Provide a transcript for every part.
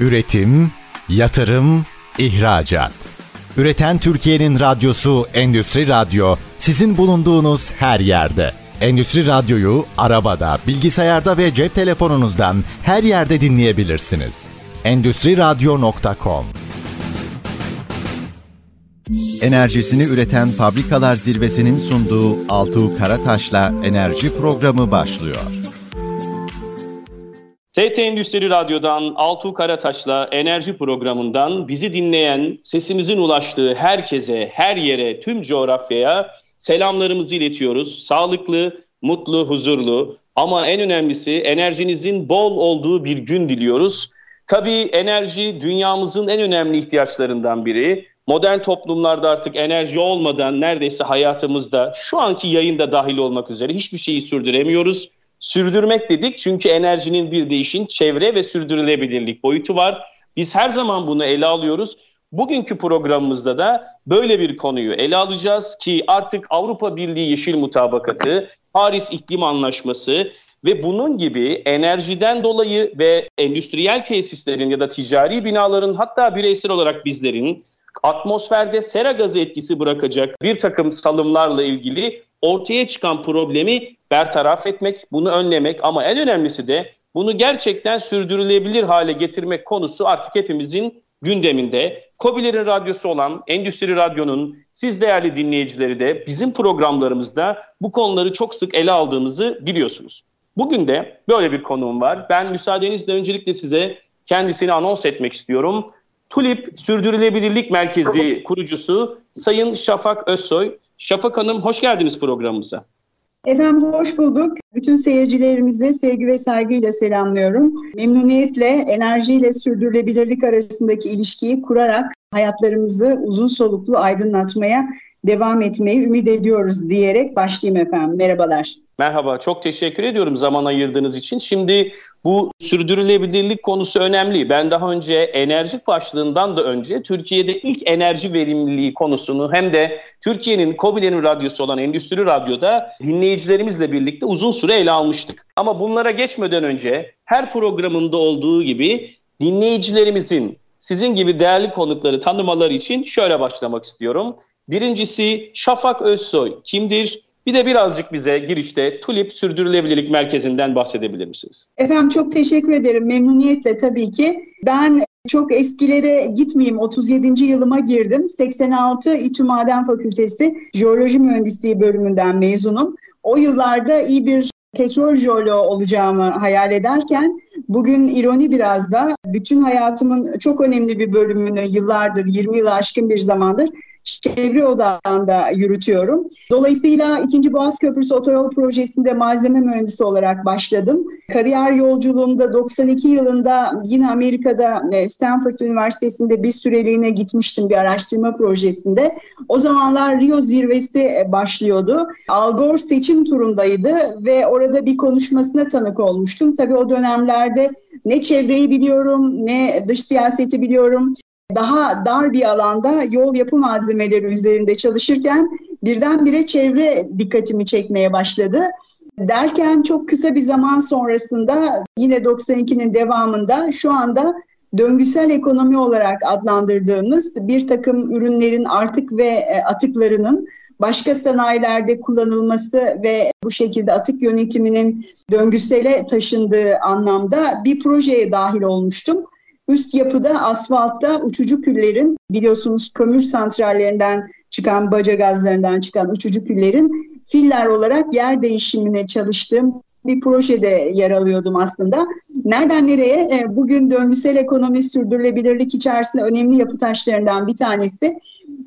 Üretim, yatırım, ihracat. Üreten Türkiye'nin radyosu Endüstri Radyo sizin bulunduğunuz her yerde. Endüstri Radyo'yu arabada, bilgisayarda ve cep telefonunuzdan her yerde dinleyebilirsiniz. Endüstri Radyo.com Enerjisini üreten fabrikalar zirvesinin sunduğu Altuğ Karataş'la enerji programı başlıyor. TT Endüstri Radyo'dan Altuğ Karataş'la enerji programından bizi dinleyen, sesimizin ulaştığı herkese, her yere, tüm coğrafyaya selamlarımızı iletiyoruz. Sağlıklı, mutlu, huzurlu ama en önemlisi enerjinizin bol olduğu bir gün diliyoruz. Tabii enerji dünyamızın en önemli ihtiyaçlarından biri. Modern toplumlarda artık enerji olmadan neredeyse hayatımızda şu anki yayında dahil olmak üzere hiçbir şeyi sürdüremiyoruz. Sürdürmek dedik çünkü enerjinin bir değişin çevre ve sürdürülebilirlik boyutu var. Biz her zaman bunu ele alıyoruz. Bugünkü programımızda da böyle bir konuyu ele alacağız ki artık Avrupa Birliği Yeşil Mutabakatı, Paris İklim Anlaşması ve bunun gibi enerjiden dolayı ve endüstriyel tesislerin ya da ticari binaların hatta bireysel olarak bizlerin atmosferde sera gazı etkisi bırakacak bir takım salımlarla ilgili ortaya çıkan problemi bertaraf etmek, bunu önlemek ama en önemlisi de bunu gerçekten sürdürülebilir hale getirmek konusu artık hepimizin gündeminde. Kobilerin radyosu olan Endüstri Radyo'nun siz değerli dinleyicileri de bizim programlarımızda bu konuları çok sık ele aldığımızı biliyorsunuz. Bugün de böyle bir konuğum var. Ben müsaadenizle öncelikle size kendisini anons etmek istiyorum. Tulip Sürdürülebilirlik Merkezi kurucusu Sayın Şafak Özsoy. Şafak Hanım hoş geldiniz programımıza. Efendim hoş bulduk. Bütün seyircilerimizi sevgi ve saygıyla selamlıyorum. Memnuniyetle enerjiyle sürdürülebilirlik arasındaki ilişkiyi kurarak hayatlarımızı uzun soluklu aydınlatmaya devam etmeyi ümit ediyoruz diyerek başlayayım efendim. Merhabalar. Merhaba, çok teşekkür ediyorum zaman ayırdığınız için. Şimdi bu sürdürülebilirlik konusu önemli. Ben daha önce enerji başlığından da önce Türkiye'de ilk enerji verimliliği konusunu hem de Türkiye'nin COBİ'lerin radyosu olan Endüstri Radyo'da dinleyicilerimizle birlikte uzun süre ele almıştık. Ama bunlara geçmeden önce her programında olduğu gibi dinleyicilerimizin sizin gibi değerli konukları tanımaları için şöyle başlamak istiyorum. Birincisi Şafak Özsoy kimdir? Bir de birazcık bize girişte Tulip Sürdürülebilirlik Merkezi'nden bahsedebilir misiniz? Efendim çok teşekkür ederim. Memnuniyetle tabii ki. Ben çok eskilere gitmeyeyim. 37. yılıma girdim. 86 İTÜ Maden Fakültesi Jeoloji Mühendisliği bölümünden mezunum. O yıllarda iyi bir petrol jeoloğu olacağımı hayal ederken bugün ironi biraz da bütün hayatımın çok önemli bir bölümünü yıllardır 20 yıl aşkın bir zamandır çevre odağında yürütüyorum. Dolayısıyla 2. Boğaz Köprüsü Otoyol Projesi'nde malzeme mühendisi olarak başladım. Kariyer yolculuğumda 92 yılında yine Amerika'da e, Stanford Üniversitesi'nde bir süreliğine gitmiştim bir araştırma projesinde. O zamanlar Rio zirvesi e, başlıyordu. Al Gore seçim turundaydı ve orada bir konuşmasına tanık olmuştum. Tabii o dönemlerde ne çevreyi biliyorum ne dış siyaseti biliyorum daha dar bir alanda yol yapı malzemeleri üzerinde çalışırken birdenbire çevre dikkatimi çekmeye başladı. Derken çok kısa bir zaman sonrasında yine 92'nin devamında şu anda döngüsel ekonomi olarak adlandırdığımız bir takım ürünlerin artık ve e, atıklarının başka sanayilerde kullanılması ve bu şekilde atık yönetiminin döngüsele taşındığı anlamda bir projeye dahil olmuştum. Üst yapıda asfaltta uçucu küllerin biliyorsunuz kömür santrallerinden çıkan baca gazlarından çıkan uçucu küllerin filler olarak yer değişimine çalıştığım bir projede yer alıyordum aslında. Nereden nereye? E, bugün döngüsel ekonomi sürdürülebilirlik içerisinde önemli yapı taşlarından bir tanesi.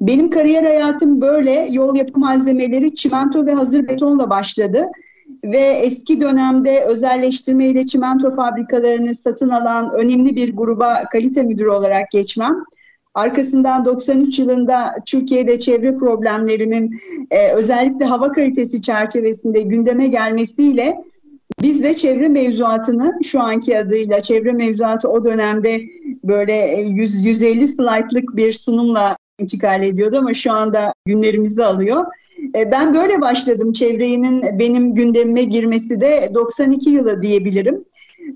Benim kariyer hayatım böyle yol yapı malzemeleri çimento ve hazır betonla başladı ve eski dönemde özelleştirme ile çimento fabrikalarını satın alan önemli bir gruba kalite müdürü olarak geçmem. Arkasından 93 yılında Türkiye'de çevre problemlerinin e, özellikle hava kalitesi çerçevesinde gündeme gelmesiyle biz de çevre mevzuatını şu anki adıyla çevre mevzuatı o dönemde böyle 100 150 slaytlık bir sunumla intikal ediyordu ama şu anda günlerimizi alıyor. E, ben böyle başladım çevrenin benim gündemime girmesi de 92 yılı diyebilirim.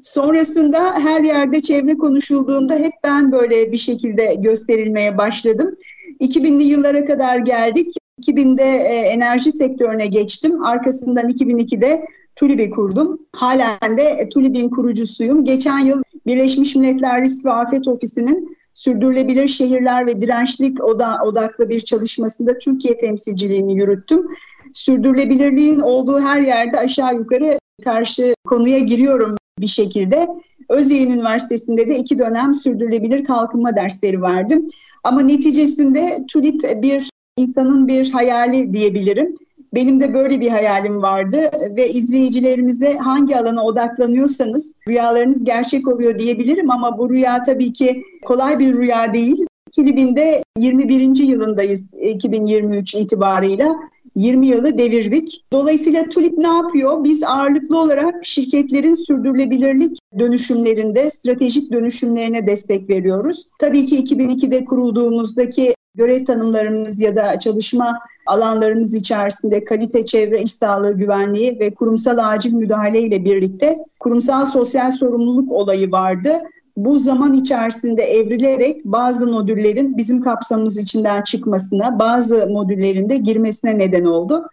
Sonrasında her yerde çevre konuşulduğunda hep ben böyle bir şekilde gösterilmeye başladım. 2000'li yıllara kadar geldik. 2000'de e, enerji sektörüne geçtim. Arkasından 2002'de TÜLİB'i kurdum. Halen de TÜLİB'in kurucusuyum. Geçen yıl Birleşmiş Milletler Risk ve Afet Ofisi'nin sürdürülebilir şehirler ve dirençlik odaklı bir çalışmasında Türkiye temsilciliğini yürüttüm. Sürdürülebilirliğin olduğu her yerde aşağı yukarı karşı konuya giriyorum bir şekilde. Özyeğin Üniversitesi'nde de iki dönem sürdürülebilir kalkınma dersleri verdim. Ama neticesinde TÜLİP bir insanın bir hayali diyebilirim. Benim de böyle bir hayalim vardı ve izleyicilerimize hangi alana odaklanıyorsanız rüyalarınız gerçek oluyor diyebilirim ama bu rüya tabii ki kolay bir rüya değil. 2000'de 21. yılındayız 2023 itibarıyla. 20 yılı devirdik. Dolayısıyla TÜLİP ne yapıyor? Biz ağırlıklı olarak şirketlerin sürdürülebilirlik dönüşümlerinde, stratejik dönüşümlerine destek veriyoruz. Tabii ki 2002'de kurulduğumuzdaki görev tanımlarımız ya da çalışma alanlarımız içerisinde kalite, çevre, iş sağlığı, güvenliği ve kurumsal acil müdahale ile birlikte kurumsal sosyal sorumluluk olayı vardı. Bu zaman içerisinde evrilerek bazı modüllerin bizim kapsamımız içinden çıkmasına, bazı modüllerin de girmesine neden oldu.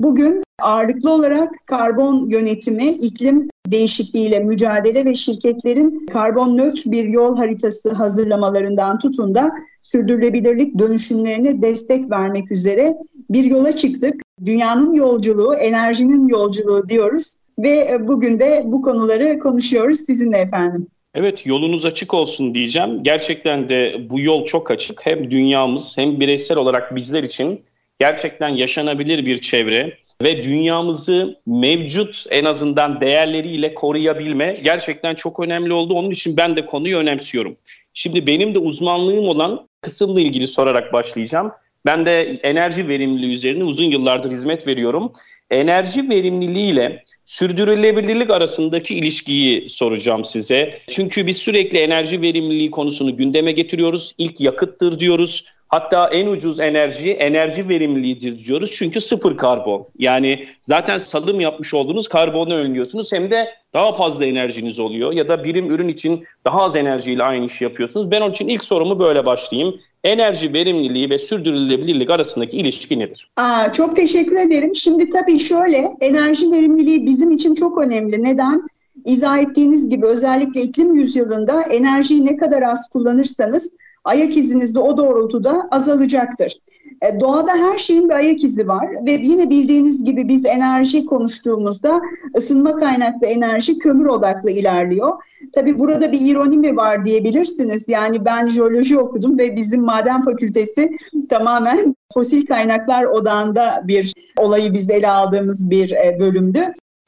Bugün ağırlıklı olarak karbon yönetimi, iklim değişikliğiyle mücadele ve şirketlerin karbon nötr bir yol haritası hazırlamalarından tutun da sürdürülebilirlik dönüşümlerine destek vermek üzere bir yola çıktık. Dünyanın yolculuğu, enerjinin yolculuğu diyoruz ve bugün de bu konuları konuşuyoruz sizinle efendim. Evet yolunuz açık olsun diyeceğim. Gerçekten de bu yol çok açık. Hem dünyamız hem bireysel olarak bizler için gerçekten yaşanabilir bir çevre ve dünyamızı mevcut en azından değerleriyle koruyabilme gerçekten çok önemli oldu. Onun için ben de konuyu önemsiyorum. Şimdi benim de uzmanlığım olan kısımla ilgili sorarak başlayacağım. Ben de enerji verimliliği üzerine uzun yıllardır hizmet veriyorum. Enerji verimliliği ile sürdürülebilirlik arasındaki ilişkiyi soracağım size. Çünkü biz sürekli enerji verimliliği konusunu gündeme getiriyoruz. İlk yakıttır diyoruz. Hatta en ucuz enerji enerji verimliliğidir diyoruz. Çünkü sıfır karbon. Yani zaten salım yapmış olduğunuz karbonu önlüyorsunuz. Hem de daha fazla enerjiniz oluyor. Ya da birim ürün için daha az enerjiyle aynı işi yapıyorsunuz. Ben onun için ilk sorumu böyle başlayayım. Enerji verimliliği ve sürdürülebilirlik arasındaki ilişki nedir? Aa, çok teşekkür ederim. Şimdi tabii şöyle enerji verimliliği bizim için çok önemli. Neden? İzah ettiğiniz gibi özellikle iklim yüzyılında enerjiyi ne kadar az kullanırsanız ayak iziniz de o doğrultuda azalacaktır. E, doğada her şeyin bir ayak izi var ve yine bildiğiniz gibi biz enerji konuştuğumuzda ısınma kaynaklı enerji kömür odaklı ilerliyor. Tabii burada bir ironi mi var diyebilirsiniz. Yani ben jeoloji okudum ve bizim maden fakültesi tamamen fosil kaynaklar odağında bir olayı biz ele aldığımız bir e, bölümdü.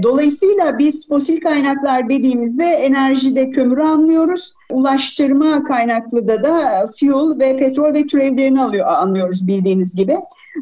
Dolayısıyla biz fosil kaynaklar dediğimizde enerjide kömürü anlıyoruz. Ulaştırma kaynaklı da da fuel ve petrol ve türevlerini alıyor, anlıyoruz bildiğiniz gibi.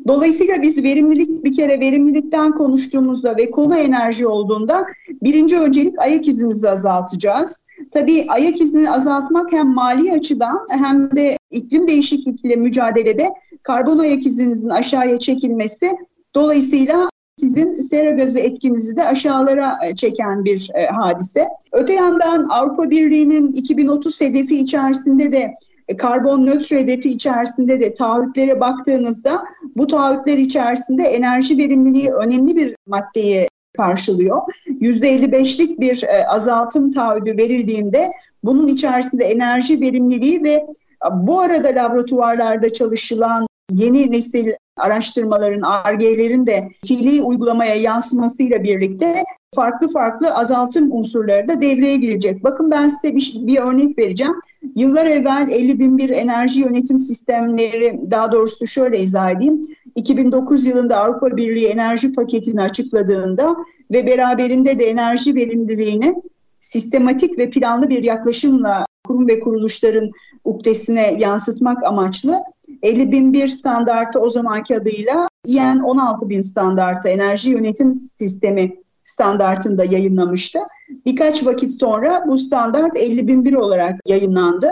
Dolayısıyla biz verimlilik bir kere verimlilikten konuştuğumuzda ve konu enerji olduğunda birinci öncelik ayak izimizi azaltacağız. Tabii ayak izini azaltmak hem mali açıdan hem de iklim değişikliğiyle mücadelede karbon ayak izinizin aşağıya çekilmesi Dolayısıyla sizin sera gazı etkinizi de aşağılara e, çeken bir e, hadise. Öte yandan Avrupa Birliği'nin 2030 hedefi içerisinde de e, karbon nötr hedefi içerisinde de taahhütlere baktığınızda bu taahhütler içerisinde enerji verimliliği önemli bir maddeyi karşılıyor. %55'lik bir azaltım taahhüdü verildiğinde bunun içerisinde enerji verimliliği ve bu arada laboratuvarlarda çalışılan yeni nesil araştırmaların, ARG'lerin de fiili uygulamaya yansımasıyla birlikte farklı farklı azaltım unsurları da devreye girecek. Bakın ben size bir, bir örnek vereceğim. Yıllar evvel 50 bin bir enerji yönetim sistemleri, daha doğrusu şöyle izah edeyim. 2009 yılında Avrupa Birliği enerji paketini açıkladığında ve beraberinde de enerji verimliliğini sistematik ve planlı bir yaklaşımla kurum ve kuruluşların ukdesine yansıtmak amaçlı 50.001 standartı o zamanki adıyla EN 16000 standartı enerji yönetim sistemi standartında yayınlamıştı. Birkaç vakit sonra bu standart 50.001 olarak yayınlandı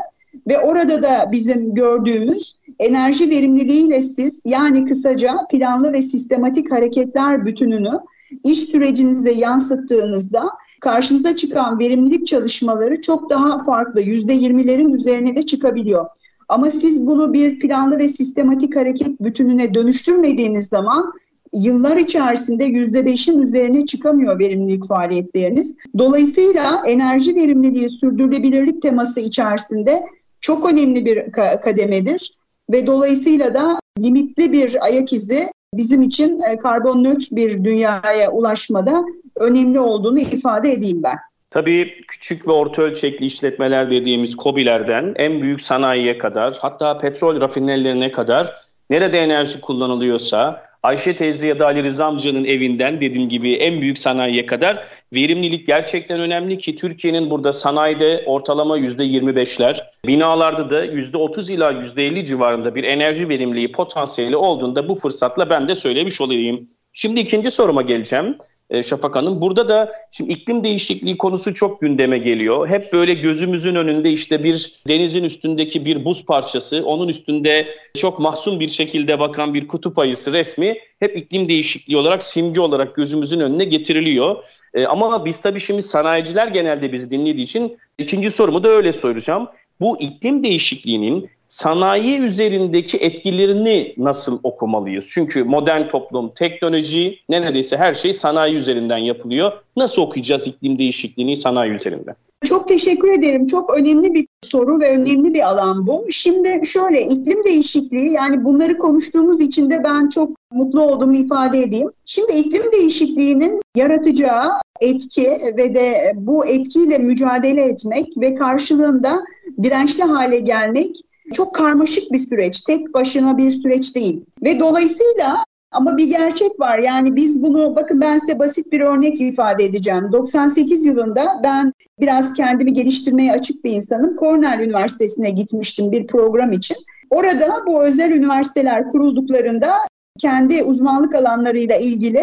Ve orada da bizim gördüğümüz enerji verimliliğiyle siz yani kısaca planlı ve sistematik hareketler bütününü iş sürecinize yansıttığınızda karşınıza çıkan verimlilik çalışmaları çok daha farklı. Yüzde yirmilerin üzerine de çıkabiliyor. Ama siz bunu bir planlı ve sistematik hareket bütününe dönüştürmediğiniz zaman yıllar içerisinde yüzde beşin üzerine çıkamıyor verimlilik faaliyetleriniz. Dolayısıyla enerji verimliliği sürdürülebilirlik teması içerisinde çok önemli bir kademedir ve dolayısıyla da limitli bir ayak izi bizim için e, karbon nötr bir dünyaya ulaşmada önemli olduğunu ifade edeyim ben. Tabii küçük ve orta ölçekli işletmeler dediğimiz KOBİ'lerden en büyük sanayiye kadar hatta petrol rafinerilerine kadar nerede enerji kullanılıyorsa Ayşe teyze ya da Ali Rıza amcanın evinden dediğim gibi en büyük sanayiye kadar verimlilik gerçekten önemli ki Türkiye'nin burada sanayide ortalama %25'ler, binalarda da %30 ila %50 civarında bir enerji verimliliği potansiyeli olduğunda bu fırsatla ben de söylemiş olayım. Şimdi ikinci soruma geleceğim e, Şafak Hanım. Burada da şimdi iklim değişikliği konusu çok gündeme geliyor. Hep böyle gözümüzün önünde işte bir denizin üstündeki bir buz parçası, onun üstünde çok mahzun bir şekilde bakan bir kutup ayısı resmi hep iklim değişikliği olarak, simge olarak gözümüzün önüne getiriliyor. E, ama biz tabii şimdi sanayiciler genelde bizi dinlediği için ikinci sorumu da öyle soracağım. Bu iklim değişikliğinin sanayi üzerindeki etkilerini nasıl okumalıyız? Çünkü modern toplum, teknoloji, neredeyse her şey sanayi üzerinden yapılıyor. Nasıl okuyacağız iklim değişikliğini sanayi üzerinden? Çok teşekkür ederim. Çok önemli bir soru ve önemli bir alan bu. Şimdi şöyle iklim değişikliği yani bunları konuştuğumuz için de ben çok mutlu olduğumu ifade edeyim. Şimdi iklim değişikliğinin yaratacağı etki ve de bu etkiyle mücadele etmek ve karşılığında dirençli hale gelmek çok karmaşık bir süreç. Tek başına bir süreç değil. Ve dolayısıyla ama bir gerçek var. Yani biz bunu bakın ben size basit bir örnek ifade edeceğim. 98 yılında ben biraz kendimi geliştirmeye açık bir insanım. Cornell Üniversitesi'ne gitmiştim bir program için. Orada bu özel üniversiteler kurulduklarında kendi uzmanlık alanlarıyla ilgili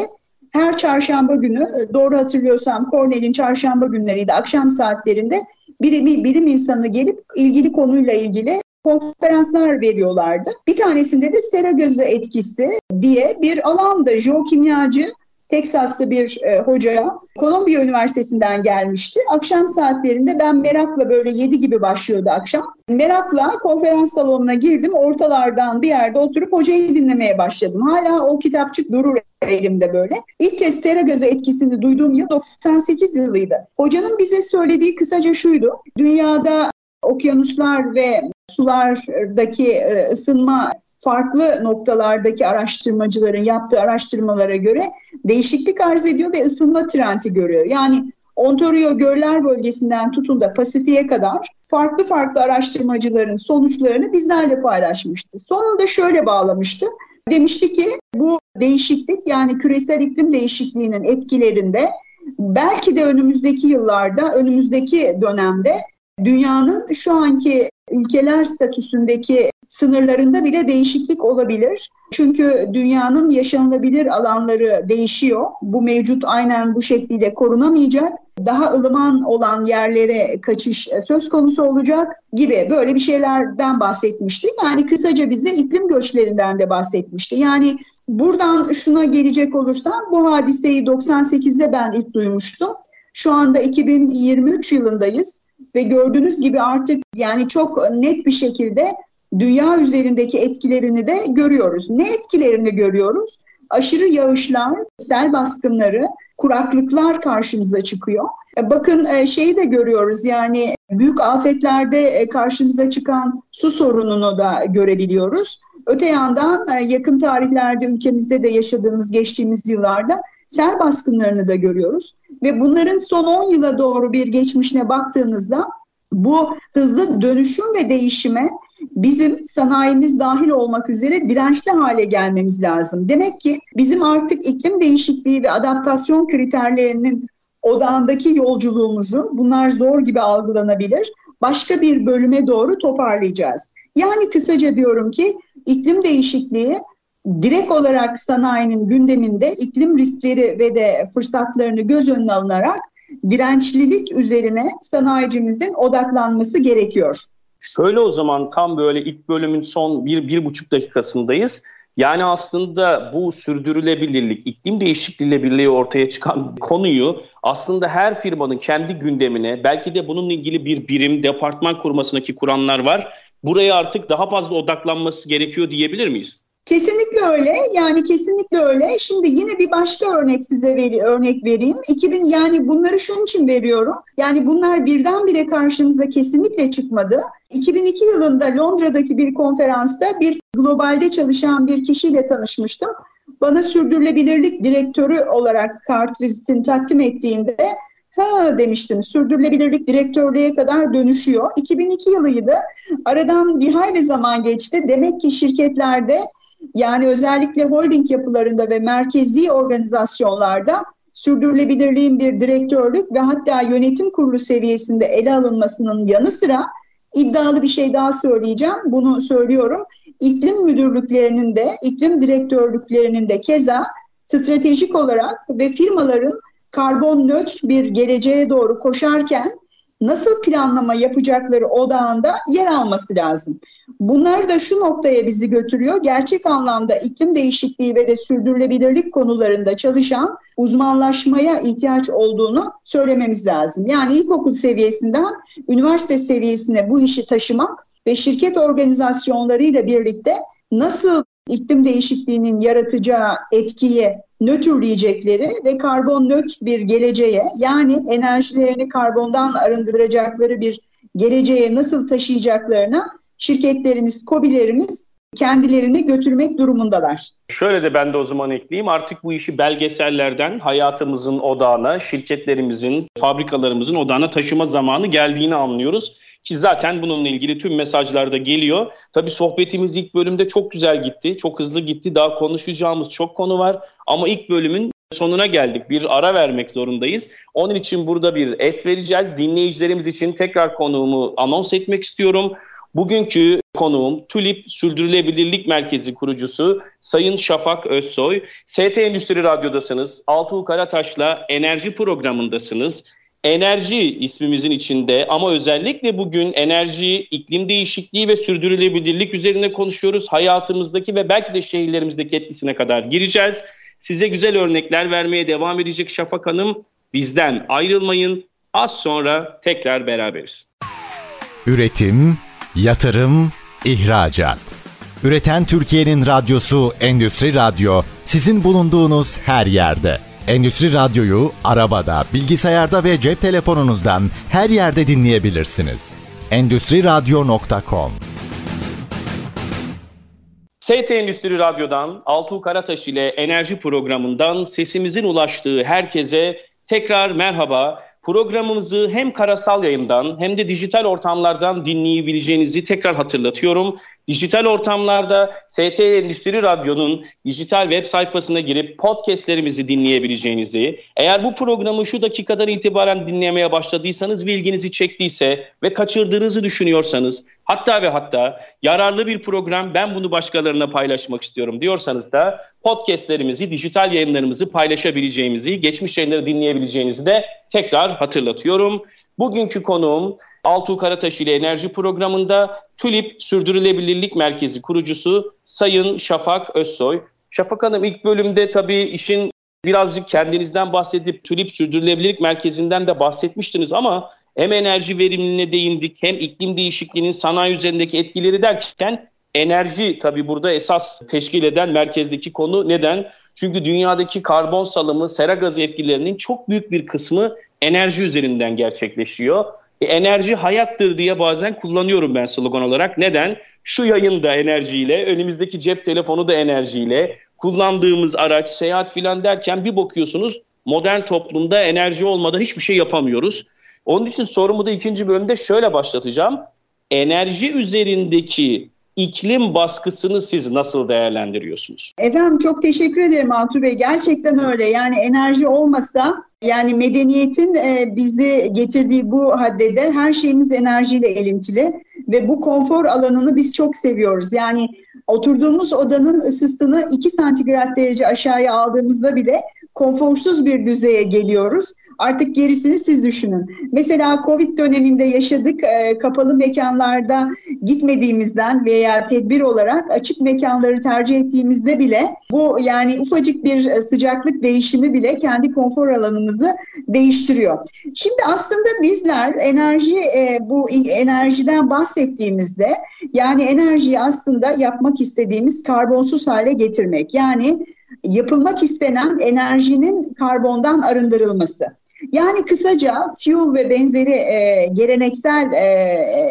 her çarşamba günü doğru hatırlıyorsam Cornell'in çarşamba günleriydi akşam saatlerinde bilim, bilim insanı gelip ilgili konuyla ilgili konferanslar veriyorlardı. Bir tanesinde de sera gözü etkisi diye bir alanda jeokimyacı Teksaslı bir e, hoca Kolombiya Üniversitesi'nden gelmişti. Akşam saatlerinde ben merakla böyle 7 gibi başlıyordu akşam. Merakla konferans salonuna girdim. Ortalardan bir yerde oturup hocayı dinlemeye başladım. Hala o kitapçık durur elimde böyle. İlk kez sera gazı etkisini duyduğum yıl 98 yılıydı. Hocanın bize söylediği kısaca şuydu. Dünyada okyanuslar ve sulardaki e, ısınma farklı noktalardaki araştırmacıların yaptığı araştırmalara göre değişiklik arz ediyor ve ısınma trendi görüyor. Yani Ontario Göller Bölgesi'nden tutun da Pasifik'e kadar farklı farklı araştırmacıların sonuçlarını bizlerle paylaşmıştı. Sonunda şöyle bağlamıştı. Demişti ki bu değişiklik yani küresel iklim değişikliğinin etkilerinde belki de önümüzdeki yıllarda, önümüzdeki dönemde dünyanın şu anki ülkeler statüsündeki sınırlarında bile değişiklik olabilir. Çünkü dünyanın yaşanılabilir alanları değişiyor. Bu mevcut aynen bu şekliyle korunamayacak. Daha ılıman olan yerlere kaçış söz konusu olacak gibi böyle bir şeylerden bahsetmişti. Yani kısaca bize iklim göçlerinden de bahsetmişti. Yani buradan şuna gelecek olursam bu hadiseyi 98'de ben ilk duymuştum. Şu anda 2023 yılındayız ve gördüğünüz gibi artık yani çok net bir şekilde dünya üzerindeki etkilerini de görüyoruz. Ne etkilerini görüyoruz? Aşırı yağışlar, sel baskınları, kuraklıklar karşımıza çıkıyor. E, bakın e, şeyi de görüyoruz yani büyük afetlerde e, karşımıza çıkan su sorununu da görebiliyoruz. Öte yandan yakın tarihlerde ülkemizde de yaşadığımız geçtiğimiz yıllarda sel baskınlarını da görüyoruz. Ve bunların son 10 yıla doğru bir geçmişine baktığınızda bu hızlı dönüşüm ve değişime bizim sanayimiz dahil olmak üzere dirençli hale gelmemiz lazım. Demek ki bizim artık iklim değişikliği ve adaptasyon kriterlerinin odağındaki yolculuğumuzu bunlar zor gibi algılanabilir. Başka bir bölüme doğru toparlayacağız. Yani kısaca diyorum ki iklim değişikliği direkt olarak sanayinin gündeminde iklim riskleri ve de fırsatlarını göz önüne alınarak dirençlilik üzerine sanayicimizin odaklanması gerekiyor. Şöyle o zaman tam böyle ilk bölümün son bir, bir buçuk dakikasındayız. Yani aslında bu sürdürülebilirlik, iklim değişikliğiyle birliği ortaya çıkan konuyu aslında her firmanın kendi gündemine, belki de bununla ilgili bir birim, departman kurmasındaki kuranlar var. Buraya artık daha fazla odaklanması gerekiyor diyebilir miyiz? Kesinlikle öyle. Yani kesinlikle öyle. Şimdi yine bir başka örnek size veri, örnek vereyim. 2000 yani bunları şunun için veriyorum. Yani bunlar birdenbire karşımıza kesinlikle çıkmadı. 2002 yılında Londra'daki bir konferansta bir globalde çalışan bir kişiyle tanışmıştım. Bana sürdürülebilirlik direktörü olarak kart vizitini takdim ettiğinde ha demiştim sürdürülebilirlik direktörlüğe kadar dönüşüyor. 2002 yılıydı. Aradan bir hayli zaman geçti. Demek ki şirketlerde yani özellikle holding yapılarında ve merkezi organizasyonlarda sürdürülebilirliğin bir direktörlük ve hatta yönetim kurulu seviyesinde ele alınmasının yanı sıra iddialı bir şey daha söyleyeceğim. Bunu söylüyorum. İklim müdürlüklerinin de, iklim direktörlüklerinin de keza stratejik olarak ve firmaların karbon nötr bir geleceğe doğru koşarken nasıl planlama yapacakları odağında yer alması lazım. Bunlar da şu noktaya bizi götürüyor. Gerçek anlamda iklim değişikliği ve de sürdürülebilirlik konularında çalışan uzmanlaşmaya ihtiyaç olduğunu söylememiz lazım. Yani ilkokul seviyesinden üniversite seviyesine bu işi taşımak ve şirket organizasyonlarıyla birlikte nasıl iklim değişikliğinin yaratacağı etkiyi nötrleyecekleri ve karbon nötr bir geleceğe yani enerjilerini karbondan arındıracakları bir geleceğe nasıl taşıyacaklarına şirketlerimiz, kobilerimiz kendilerini götürmek durumundalar. Şöyle de ben de o zaman ekleyeyim. Artık bu işi belgesellerden hayatımızın odağına, şirketlerimizin, fabrikalarımızın odağına taşıma zamanı geldiğini anlıyoruz. Ki zaten bununla ilgili tüm mesajlar da geliyor. Tabii sohbetimiz ilk bölümde çok güzel gitti. Çok hızlı gitti. Daha konuşacağımız çok konu var. Ama ilk bölümün sonuna geldik. Bir ara vermek zorundayız. Onun için burada bir es vereceğiz. Dinleyicilerimiz için tekrar konuğumu anons etmek istiyorum. Bugünkü konuğum TÜLİP Sürdürülebilirlik Merkezi kurucusu Sayın Şafak Özsoy. ST Endüstri Radyo'dasınız. Altuğ Karataş'la enerji programındasınız. Enerji ismimizin içinde ama özellikle bugün enerji, iklim değişikliği ve sürdürülebilirlik üzerine konuşuyoruz. Hayatımızdaki ve belki de şehirlerimizdeki etkisine kadar gireceğiz. Size güzel örnekler vermeye devam edecek Şafak Hanım. Bizden ayrılmayın. Az sonra tekrar beraberiz. Üretim, yatırım, ihracat. Üreten Türkiye'nin radyosu Endüstri Radyo sizin bulunduğunuz her yerde. Endüstri Radyo'yu arabada, bilgisayarda ve cep telefonunuzdan her yerde dinleyebilirsiniz. Endüstri Radyo.com ST Endüstri Radyo'dan Altuğ Karataş ile enerji programından sesimizin ulaştığı herkese tekrar merhaba. Programımızı hem karasal yayından hem de dijital ortamlardan dinleyebileceğinizi tekrar hatırlatıyorum. Dijital ortamlarda ST Endüstri Radyo'nun dijital web sayfasına girip podcastlerimizi dinleyebileceğinizi, eğer bu programı şu dakikadan itibaren dinlemeye başladıysanız ve ilginizi çektiyse ve kaçırdığınızı düşünüyorsanız, hatta ve hatta yararlı bir program ben bunu başkalarına paylaşmak istiyorum diyorsanız da podcastlerimizi, dijital yayınlarımızı paylaşabileceğimizi, geçmiş yayınları dinleyebileceğinizi de tekrar hatırlatıyorum. Bugünkü konuğum Altuğ Karataş ile Enerji Programı'nda TÜLİP Sürdürülebilirlik Merkezi kurucusu Sayın Şafak Özsoy. Şafak Hanım ilk bölümde tabii işin birazcık kendinizden bahsedip TÜLİP Sürdürülebilirlik Merkezi'nden de bahsetmiştiniz ama hem enerji verimliliğine değindik hem iklim değişikliğinin sanayi üzerindeki etkileri derken enerji tabii burada esas teşkil eden merkezdeki konu. Neden? Çünkü dünyadaki karbon salımı, sera gazı etkilerinin çok büyük bir kısmı enerji üzerinden gerçekleşiyor. E, enerji hayattır diye bazen kullanıyorum ben slogan olarak. Neden? Şu yayında enerjiyle, önümüzdeki cep telefonu da enerjiyle, kullandığımız araç, seyahat filan derken bir bakıyorsunuz modern toplumda enerji olmadan hiçbir şey yapamıyoruz. Onun için sorumu da ikinci bölümde şöyle başlatacağım. Enerji üzerindeki iklim baskısını siz nasıl değerlendiriyorsunuz? Efendim çok teşekkür ederim Altuğ Bey. Gerçekten öyle. Yani enerji olmasa yani medeniyetin e, bizi getirdiği bu haddede her şeyimiz enerjiyle elintili ve bu konfor alanını biz çok seviyoruz. Yani oturduğumuz odanın ısısını 2 santigrat derece aşağıya aldığımızda bile konforsuz bir düzeye geliyoruz. Artık gerisini siz düşünün. Mesela Covid döneminde yaşadık. E, kapalı mekanlarda gitmediğimizden veya tedbir olarak açık mekanları tercih ettiğimizde bile bu yani ufacık bir sıcaklık değişimi bile kendi konfor alanımızı değiştiriyor. Şimdi aslında bizler enerji e, bu enerjiden bahsettiğimizde yani enerjiyi aslında yapmak istediğimiz karbonsuz hale getirmek. Yani yapılmak istenen enerjinin karbondan arındırılması. Yani kısaca fuel ve benzeri e, geleneksel e,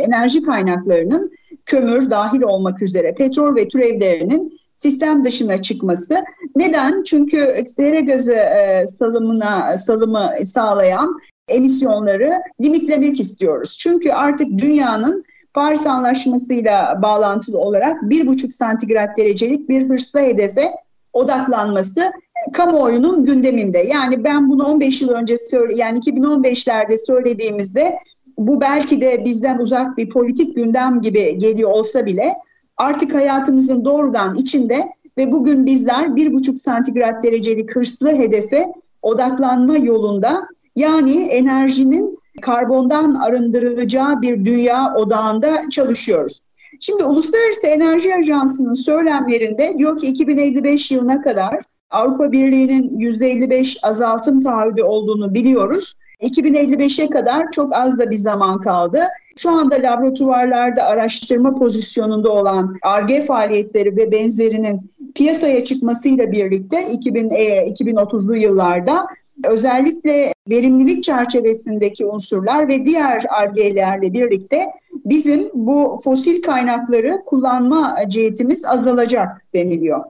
enerji kaynaklarının kömür dahil olmak üzere petrol ve türevlerinin sistem dışına çıkması. Neden? Çünkü sera gazı e, salımına salımı sağlayan emisyonları limitlemek istiyoruz. Çünkü artık dünyanın Paris Anlaşması'yla bağlantılı olarak 1,5 santigrat derecelik bir hırslı hedefe odaklanması kamuoyunun gündeminde. Yani ben bunu 15 yıl önce söyle yani 2015'lerde söylediğimizde bu belki de bizden uzak bir politik gündem gibi geliyor olsa bile artık hayatımızın doğrudan içinde ve bugün bizler bir buçuk santigrat derecelik hırslı hedefe odaklanma yolunda yani enerjinin karbondan arındırılacağı bir dünya odağında çalışıyoruz. Şimdi Uluslararası Enerji Ajansı'nın söylemlerinde diyor ki 2055 yılına kadar Avrupa Birliği'nin %55 azaltım taahhüdü olduğunu biliyoruz. 2055'e kadar çok az da bir zaman kaldı. Şu anda laboratuvarlarda araştırma pozisyonunda olan ARGE faaliyetleri ve benzerinin piyasaya çıkmasıyla birlikte 2000, e, 2030'lu yıllarda özellikle verimlilik çerçevesindeki unsurlar ve diğer argelerle birlikte bizim bu fosil kaynakları kullanma cihetimiz azalacak deniliyor.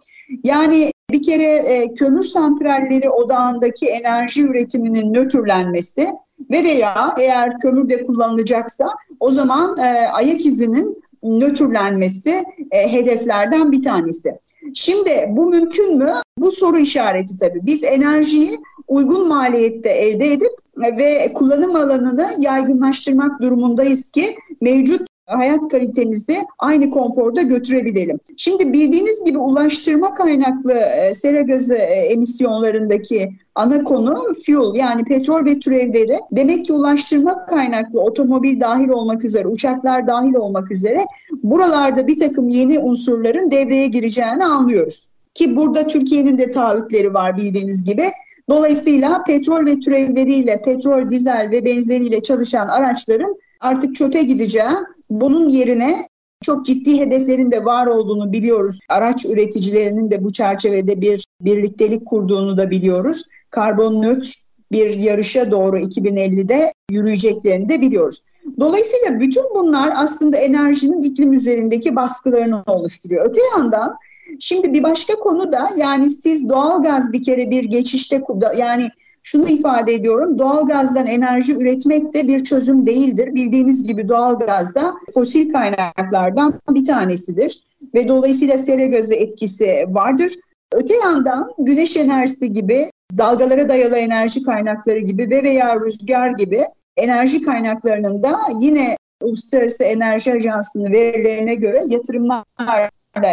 Yani bir kere e, kömür santralleri odağındaki enerji üretiminin nötrlenmesi ve veya eğer kömür de kullanılacaksa o zaman e, ayak izinin nötrlenmesi e, hedeflerden bir tanesi. Şimdi bu mümkün mü? Bu soru işareti tabii. Biz enerjiyi uygun maliyette elde edip ve kullanım alanını yaygınlaştırmak durumundayız ki mevcut hayat kalitemizi aynı konforda götürebilelim. Şimdi bildiğiniz gibi ulaştırma kaynaklı e, sera gazı e, emisyonlarındaki ana konu fuel yani petrol ve türevleri. Demek ki ulaştırma kaynaklı otomobil dahil olmak üzere, uçaklar dahil olmak üzere buralarda bir takım yeni unsurların devreye gireceğini anlıyoruz. Ki burada Türkiye'nin de taahhütleri var bildiğiniz gibi. Dolayısıyla petrol ve türevleriyle, petrol, dizel ve benzeriyle çalışan araçların artık çöpe gideceği, bunun yerine çok ciddi hedeflerin de var olduğunu biliyoruz. Araç üreticilerinin de bu çerçevede bir birliktelik kurduğunu da biliyoruz. Karbon nötr bir yarışa doğru 2050'de yürüyeceklerini de biliyoruz. Dolayısıyla bütün bunlar aslında enerjinin iklim üzerindeki baskılarını oluşturuyor. Öte yandan Şimdi bir başka konu da yani siz doğalgaz bir kere bir geçişte yani şunu ifade ediyorum doğalgazdan enerji üretmek de bir çözüm değildir. Bildiğiniz gibi doğalgaz da fosil kaynaklardan bir tanesidir ve dolayısıyla sera gazı etkisi vardır. Öte yandan güneş enerjisi gibi dalgalara dayalı enerji kaynakları gibi ve veya rüzgar gibi enerji kaynaklarının da yine Uluslararası Enerji Ajansı'nın verilerine göre yatırımlarla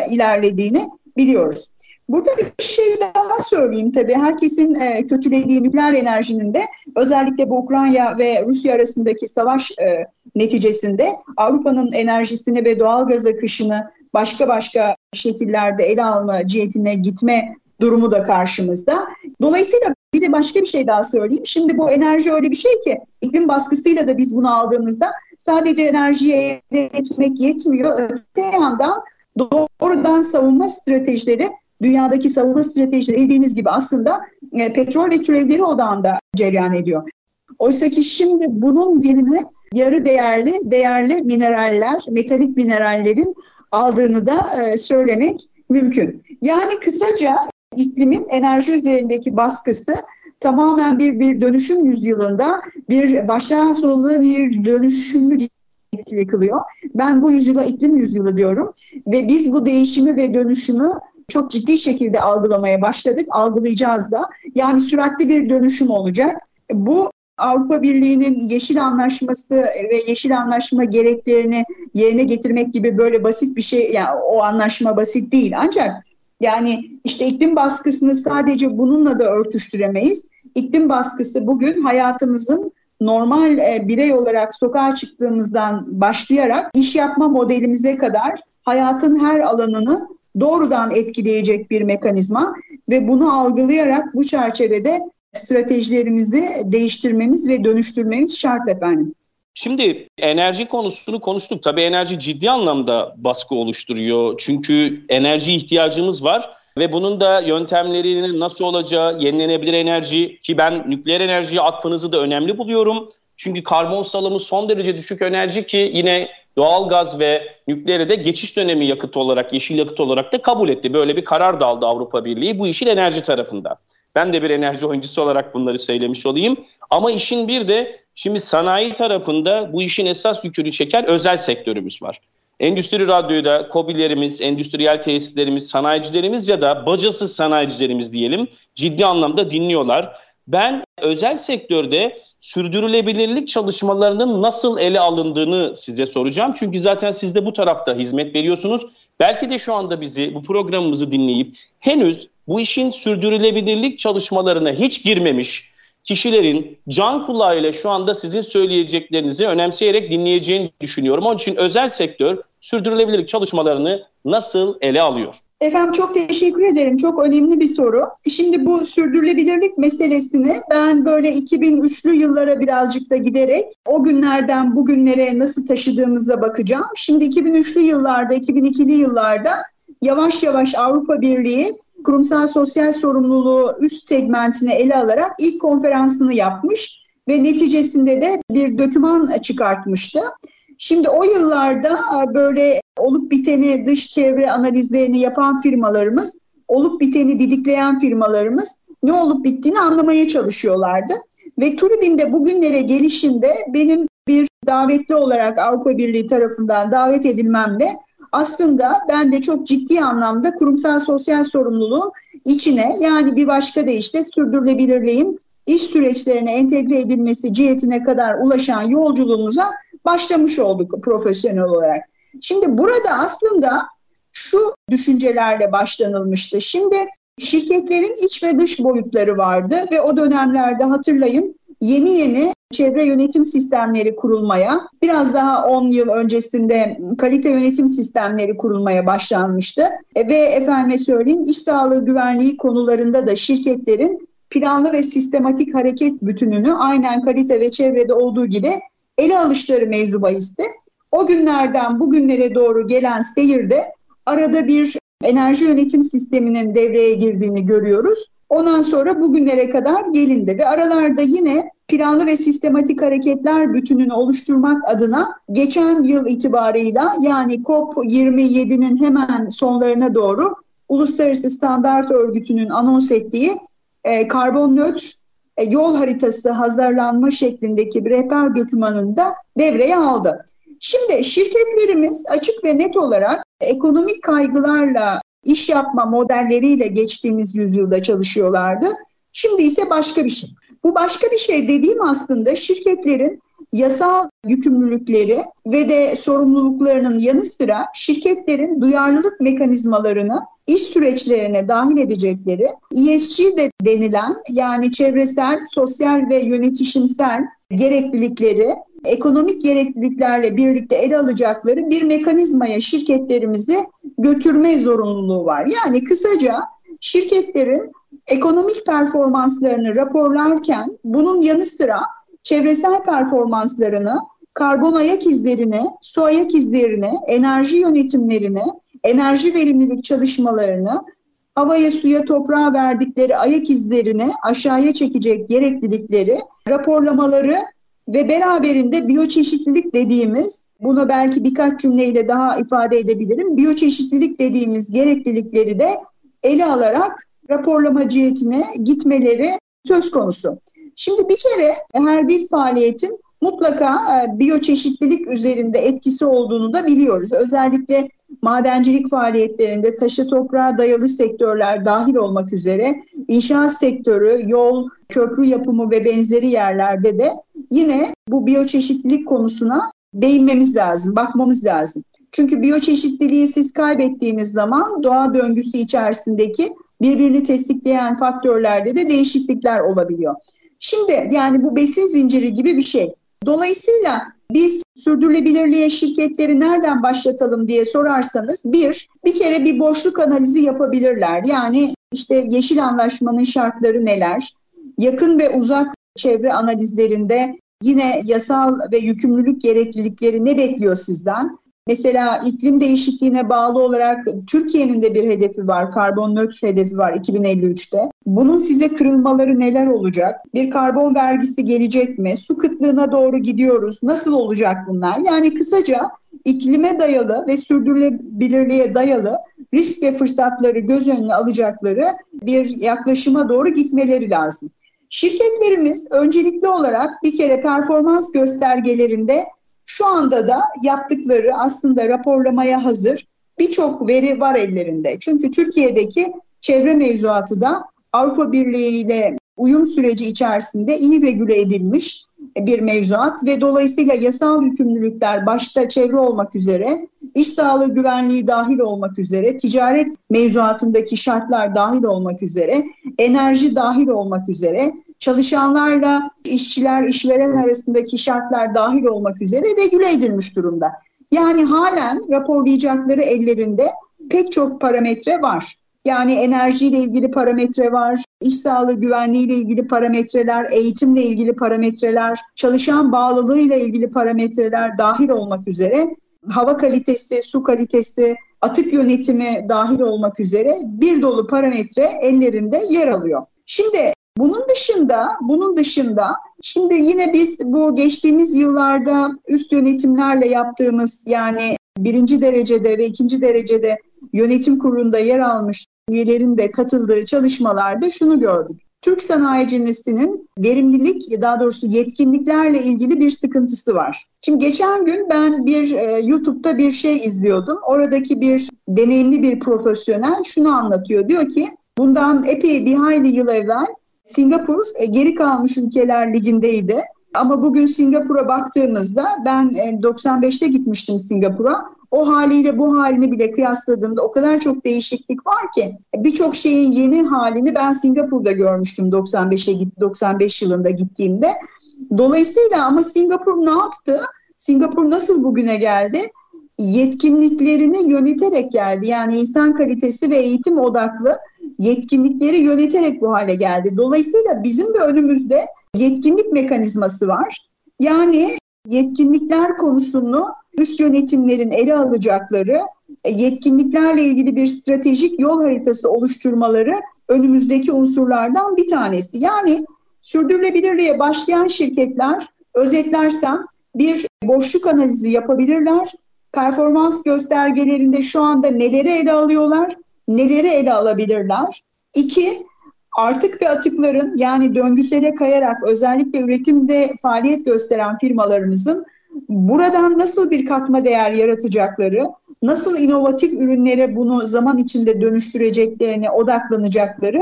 ilerlediğini biliyoruz. Burada bir şey daha söyleyeyim tabii. Herkesin e, kötülediği nükleer enerjinin de özellikle bu Ukrayna ve Rusya arasındaki savaş e, neticesinde Avrupa'nın enerjisini ve doğal gaz akışını başka başka şekillerde ele alma cihetine gitme durumu da karşımızda. Dolayısıyla bir de başka bir şey daha söyleyeyim. Şimdi bu enerji öyle bir şey ki iklim baskısıyla da biz bunu aldığımızda sadece enerjiyi elde etmek yetmiyor. Öte yandan doğrudan savunma stratejileri dünyadaki savunma stratejileri bildiğiniz gibi aslında e, petrol ve türevleri odağında cereyan ediyor. Oysa ki şimdi bunun yerine yarı değerli değerli mineraller, metalik minerallerin aldığını da e, söylemek mümkün. Yani kısaca iklimin enerji üzerindeki baskısı tamamen bir bir dönüşüm yüzyılında bir baştan sona bir dönüşümü yıkılıyor. Ben bu yüzyıla iklim yüzyılı diyorum ve biz bu değişimi ve dönüşümü çok ciddi şekilde algılamaya başladık. Algılayacağız da. Yani süratli bir dönüşüm olacak. Bu Avrupa Birliği'nin Yeşil Anlaşması ve Yeşil Anlaşma gereklerini yerine getirmek gibi böyle basit bir şey, yani o anlaşma basit değil. Ancak Yani işte iklim baskısını sadece bununla da örtüştüremeyiz. İklim baskısı bugün hayatımızın normal e, birey olarak sokağa çıktığımızdan başlayarak iş yapma modelimize kadar hayatın her alanını doğrudan etkileyecek bir mekanizma ve bunu algılayarak bu çerçevede stratejilerimizi değiştirmemiz ve dönüştürmemiz şart efendim. Şimdi enerji konusunu konuştuk. Tabii enerji ciddi anlamda baskı oluşturuyor. Çünkü enerji ihtiyacımız var ve bunun da yöntemlerinin nasıl olacağı, yenilenebilir enerji ki ben nükleer enerjiye atfınızı da önemli buluyorum. Çünkü karbon salımı son derece düşük enerji ki yine doğal gaz ve nükleere de geçiş dönemi yakıt olarak, yeşil yakıt olarak da kabul etti. Böyle bir karar da aldı Avrupa Birliği bu işin enerji tarafında. Ben de bir enerji oyuncusu olarak bunları söylemiş olayım. Ama işin bir de şimdi sanayi tarafında bu işin esas yükünü çeken özel sektörümüz var. Endüstri Radyo'da kobilerimiz, endüstriyel tesislerimiz, sanayicilerimiz ya da bacasız sanayicilerimiz diyelim ciddi anlamda dinliyorlar. Ben özel sektörde sürdürülebilirlik çalışmalarının nasıl ele alındığını size soracağım. Çünkü zaten siz de bu tarafta hizmet veriyorsunuz. Belki de şu anda bizi, bu programımızı dinleyip henüz bu işin sürdürülebilirlik çalışmalarına hiç girmemiş kişilerin can kulağıyla şu anda sizin söyleyeceklerinizi önemseyerek dinleyeceğini düşünüyorum. Onun için özel sektör sürdürülebilirlik çalışmalarını nasıl ele alıyor? Efendim çok teşekkür ederim. Çok önemli bir soru. Şimdi bu sürdürülebilirlik meselesini ben böyle 2003'lü yıllara birazcık da giderek o günlerden bugünlere nasıl taşıdığımıza bakacağım. Şimdi 2003'lü yıllarda, 2002'li yıllarda yavaş yavaş Avrupa Birliği kurumsal sosyal sorumluluğu üst segmentine ele alarak ilk konferansını yapmış ve neticesinde de bir döküman çıkartmıştı. Şimdi o yıllarda e, böyle olup biteni dış çevre analizlerini yapan firmalarımız, olup biteni didikleyen firmalarımız ne olup bittiğini anlamaya çalışıyorlardı. Ve Turibin de bugünlere gelişinde benim bir davetli olarak Avrupa Birliği tarafından davet edilmemle aslında ben de çok ciddi anlamda kurumsal sosyal sorumluluğun içine yani bir başka deyişle sürdürülebilirliğin iş süreçlerine entegre edilmesi cihetine kadar ulaşan yolculuğumuza başlamış olduk profesyonel olarak. Şimdi burada aslında şu düşüncelerle başlanılmıştı. Şimdi şirketlerin iç ve dış boyutları vardı ve o dönemlerde hatırlayın yeni yeni çevre yönetim sistemleri kurulmaya, biraz daha 10 yıl öncesinde kalite yönetim sistemleri kurulmaya başlanmıştı. E, ve efendime söyleyeyim iş sağlığı güvenliği konularında da şirketlerin planlı ve sistematik hareket bütününü aynen kalite ve çevrede olduğu gibi ele alışları mevzu bahisti. O günlerden bugünlere doğru gelen seyirde arada bir enerji yönetim sisteminin devreye girdiğini görüyoruz. Ondan sonra bugünlere kadar gelindi ve aralarda yine planlı ve sistematik hareketler bütününü oluşturmak adına geçen yıl itibarıyla yani COP27'nin hemen sonlarına doğru Uluslararası Standart Örgütü'nün anons ettiği e, karbon nötr yol haritası hazırlanma şeklindeki bir rehber dokümanını da devreye aldı. Şimdi şirketlerimiz açık ve net olarak ekonomik kaygılarla iş yapma modelleriyle geçtiğimiz yüzyılda çalışıyorlardı. Şimdi ise başka bir şey. Bu başka bir şey dediğim aslında şirketlerin yasal yükümlülükleri ve de sorumluluklarının yanı sıra şirketlerin duyarlılık mekanizmalarını iş süreçlerine dahil edecekleri ESG de denilen yani çevresel, sosyal ve yönetişimsel gereklilikleri ekonomik gerekliliklerle birlikte ele alacakları bir mekanizmaya şirketlerimizi götürme zorunluluğu var. Yani kısaca şirketlerin ekonomik performanslarını raporlarken bunun yanı sıra çevresel performanslarını, karbon ayak izlerini, su ayak izlerini, enerji yönetimlerini, enerji verimlilik çalışmalarını, havaya, suya, toprağa verdikleri ayak izlerini aşağıya çekecek gereklilikleri, raporlamaları ve beraberinde biyoçeşitlilik dediğimiz, bunu belki birkaç cümleyle daha ifade edebilirim, biyoçeşitlilik dediğimiz gereklilikleri de ele alarak raporlama cihetine gitmeleri söz konusu. Şimdi bir kere her bir faaliyetin mutlaka e, biyoçeşitlilik üzerinde etkisi olduğunu da biliyoruz. Özellikle madencilik faaliyetlerinde taşı toprağa dayalı sektörler dahil olmak üzere inşaat sektörü, yol, köprü yapımı ve benzeri yerlerde de yine bu biyoçeşitlilik konusuna değinmemiz lazım, bakmamız lazım. Çünkü biyoçeşitliliği siz kaybettiğiniz zaman doğa döngüsü içerisindeki birbirini tetikleyen faktörlerde de değişiklikler olabiliyor. Şimdi yani bu besin zinciri gibi bir şey. Dolayısıyla biz sürdürülebilirliğe şirketleri nereden başlatalım diye sorarsanız bir, bir kere bir boşluk analizi yapabilirler. Yani işte yeşil anlaşmanın şartları neler? Yakın ve uzak çevre analizlerinde yine yasal ve yükümlülük gereklilikleri ne bekliyor sizden? Mesela iklim değişikliğine bağlı olarak Türkiye'nin de bir hedefi var, karbon nötr hedefi var 2053'te. Bunun size kırılmaları neler olacak? Bir karbon vergisi gelecek mi? Su kıtlığına doğru gidiyoruz. Nasıl olacak bunlar? Yani kısaca iklime dayalı ve sürdürülebilirliğe dayalı risk ve fırsatları göz önüne alacakları bir yaklaşıma doğru gitmeleri lazım. Şirketlerimiz öncelikli olarak bir kere performans göstergelerinde şu anda da yaptıkları aslında raporlamaya hazır birçok veri var ellerinde. Çünkü Türkiye'deki çevre mevzuatı da Avrupa Birliği ile uyum süreci içerisinde iyi regüle edilmiş bir mevzuat ve dolayısıyla yasal yükümlülükler başta çevre olmak üzere, iş sağlığı güvenliği dahil olmak üzere, ticaret mevzuatındaki şartlar dahil olmak üzere, enerji dahil olmak üzere, çalışanlarla işçiler, işveren arasındaki şartlar dahil olmak üzere regüle edilmiş durumda. Yani halen raporlayacakları ellerinde pek çok parametre var. Yani enerjiyle ilgili parametre var, iş sağlığı güvenliğiyle ilgili parametreler, eğitimle ilgili parametreler, çalışan bağlılığıyla ilgili parametreler dahil olmak üzere hava kalitesi, su kalitesi, atık yönetimi dahil olmak üzere bir dolu parametre ellerinde yer alıyor. Şimdi bunun dışında, bunun dışında şimdi yine biz bu geçtiğimiz yıllarda üst yönetimlerle yaptığımız yani birinci derecede ve ikinci derecede yönetim kurulunda yer almış üyelerin de katıldığı çalışmalarda şunu gördük. Türk sanayicinesinin verimlilik daha doğrusu yetkinliklerle ilgili bir sıkıntısı var. Şimdi geçen gün ben bir e, YouTube'da bir şey izliyordum. Oradaki bir deneyimli bir profesyonel şunu anlatıyor. Diyor ki bundan epey bir hayli yıl evvel Singapur e, geri kalmış ülkeler ligindeydi. Ama bugün Singapur'a baktığımızda ben 95'te e, gitmiştim Singapur'a. O haliyle bu halini bile kıyasladığımda o kadar çok değişiklik var ki birçok şeyin yeni halini ben Singapur'da görmüştüm 95'e git 95 yılında gittiğimde. Dolayısıyla ama Singapur ne yaptı? Singapur nasıl bugüne geldi? Yetkinliklerini yöneterek geldi. Yani insan kalitesi ve eğitim odaklı yetkinlikleri yöneterek bu hale geldi. Dolayısıyla bizim de önümüzde yetkinlik mekanizması var. Yani yetkinlikler konusunu üst yönetimlerin ele alacakları e, yetkinliklerle ilgili bir stratejik yol haritası oluşturmaları önümüzdeki unsurlardan bir tanesi. Yani sürdürülebilirliğe başlayan şirketler özetlersem bir boşluk analizi yapabilirler. Performans göstergelerinde şu anda neleri ele alıyorlar, neleri ele alabilirler. İki, artık ve atıkların yani döngüsele kayarak özellikle üretimde faaliyet gösteren firmalarımızın buradan nasıl bir katma değer yaratacakları, nasıl inovatif ürünlere bunu zaman içinde dönüştüreceklerine odaklanacakları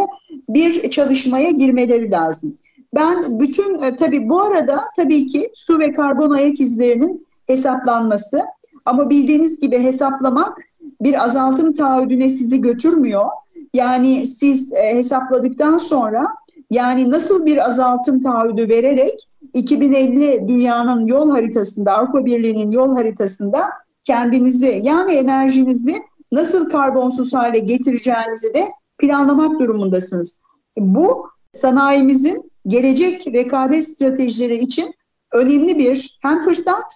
bir çalışmaya girmeleri lazım. Ben bütün e, tabii bu arada tabii ki su ve karbon ayak izlerinin hesaplanması ama bildiğiniz gibi hesaplamak bir azaltım taahhüdüne sizi götürmüyor. Yani siz e, hesapladıktan sonra yani nasıl bir azaltım taahhüdü vererek 2050 dünyanın yol haritasında, Avrupa Birliği'nin yol haritasında kendinizi yani enerjinizi nasıl karbonsuz hale getireceğinizi de planlamak durumundasınız. Bu sanayimizin gelecek rekabet stratejileri için önemli bir hem fırsat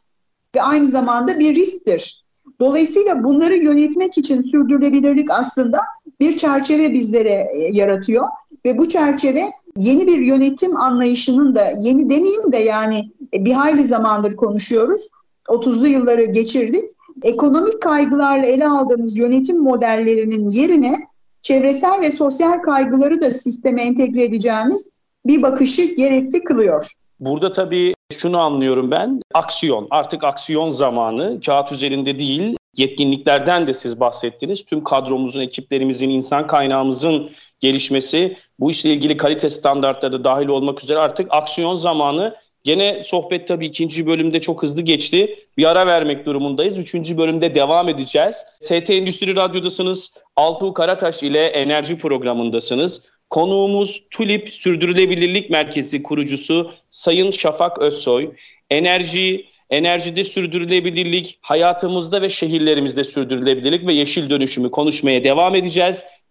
ve aynı zamanda bir risktir. Dolayısıyla bunları yönetmek için sürdürülebilirlik aslında bir çerçeve bizlere e, yaratıyor ve bu çerçeve yeni bir yönetim anlayışının da yeni demeyeyim de yani e, bir hayli zamandır konuşuyoruz. 30'lu yılları geçirdik. Ekonomik kaygılarla ele aldığımız yönetim modellerinin yerine çevresel ve sosyal kaygıları da sisteme entegre edeceğimiz bir bakışı gerekli kılıyor. Burada tabii şunu anlıyorum ben. Aksiyon. Artık aksiyon zamanı. Kağıt üzerinde değil. Yetkinliklerden de siz bahsettiniz. Tüm kadromuzun, ekiplerimizin, insan kaynağımızın gelişmesi, bu işle ilgili kalite standartları da dahil olmak üzere artık aksiyon zamanı Gene sohbet tabii ikinci bölümde çok hızlı geçti. Bir ara vermek durumundayız. Üçüncü bölümde devam edeceğiz. ST Endüstri Radyo'dasınız. Altuğ Karataş ile enerji programındasınız. Konuğumuz TULIP Sürdürülebilirlik Merkezi kurucusu Sayın Şafak Özsoy. Enerji, enerjide sürdürülebilirlik, hayatımızda ve şehirlerimizde sürdürülebilirlik ve yeşil dönüşümü konuşmaya devam edeceğiz.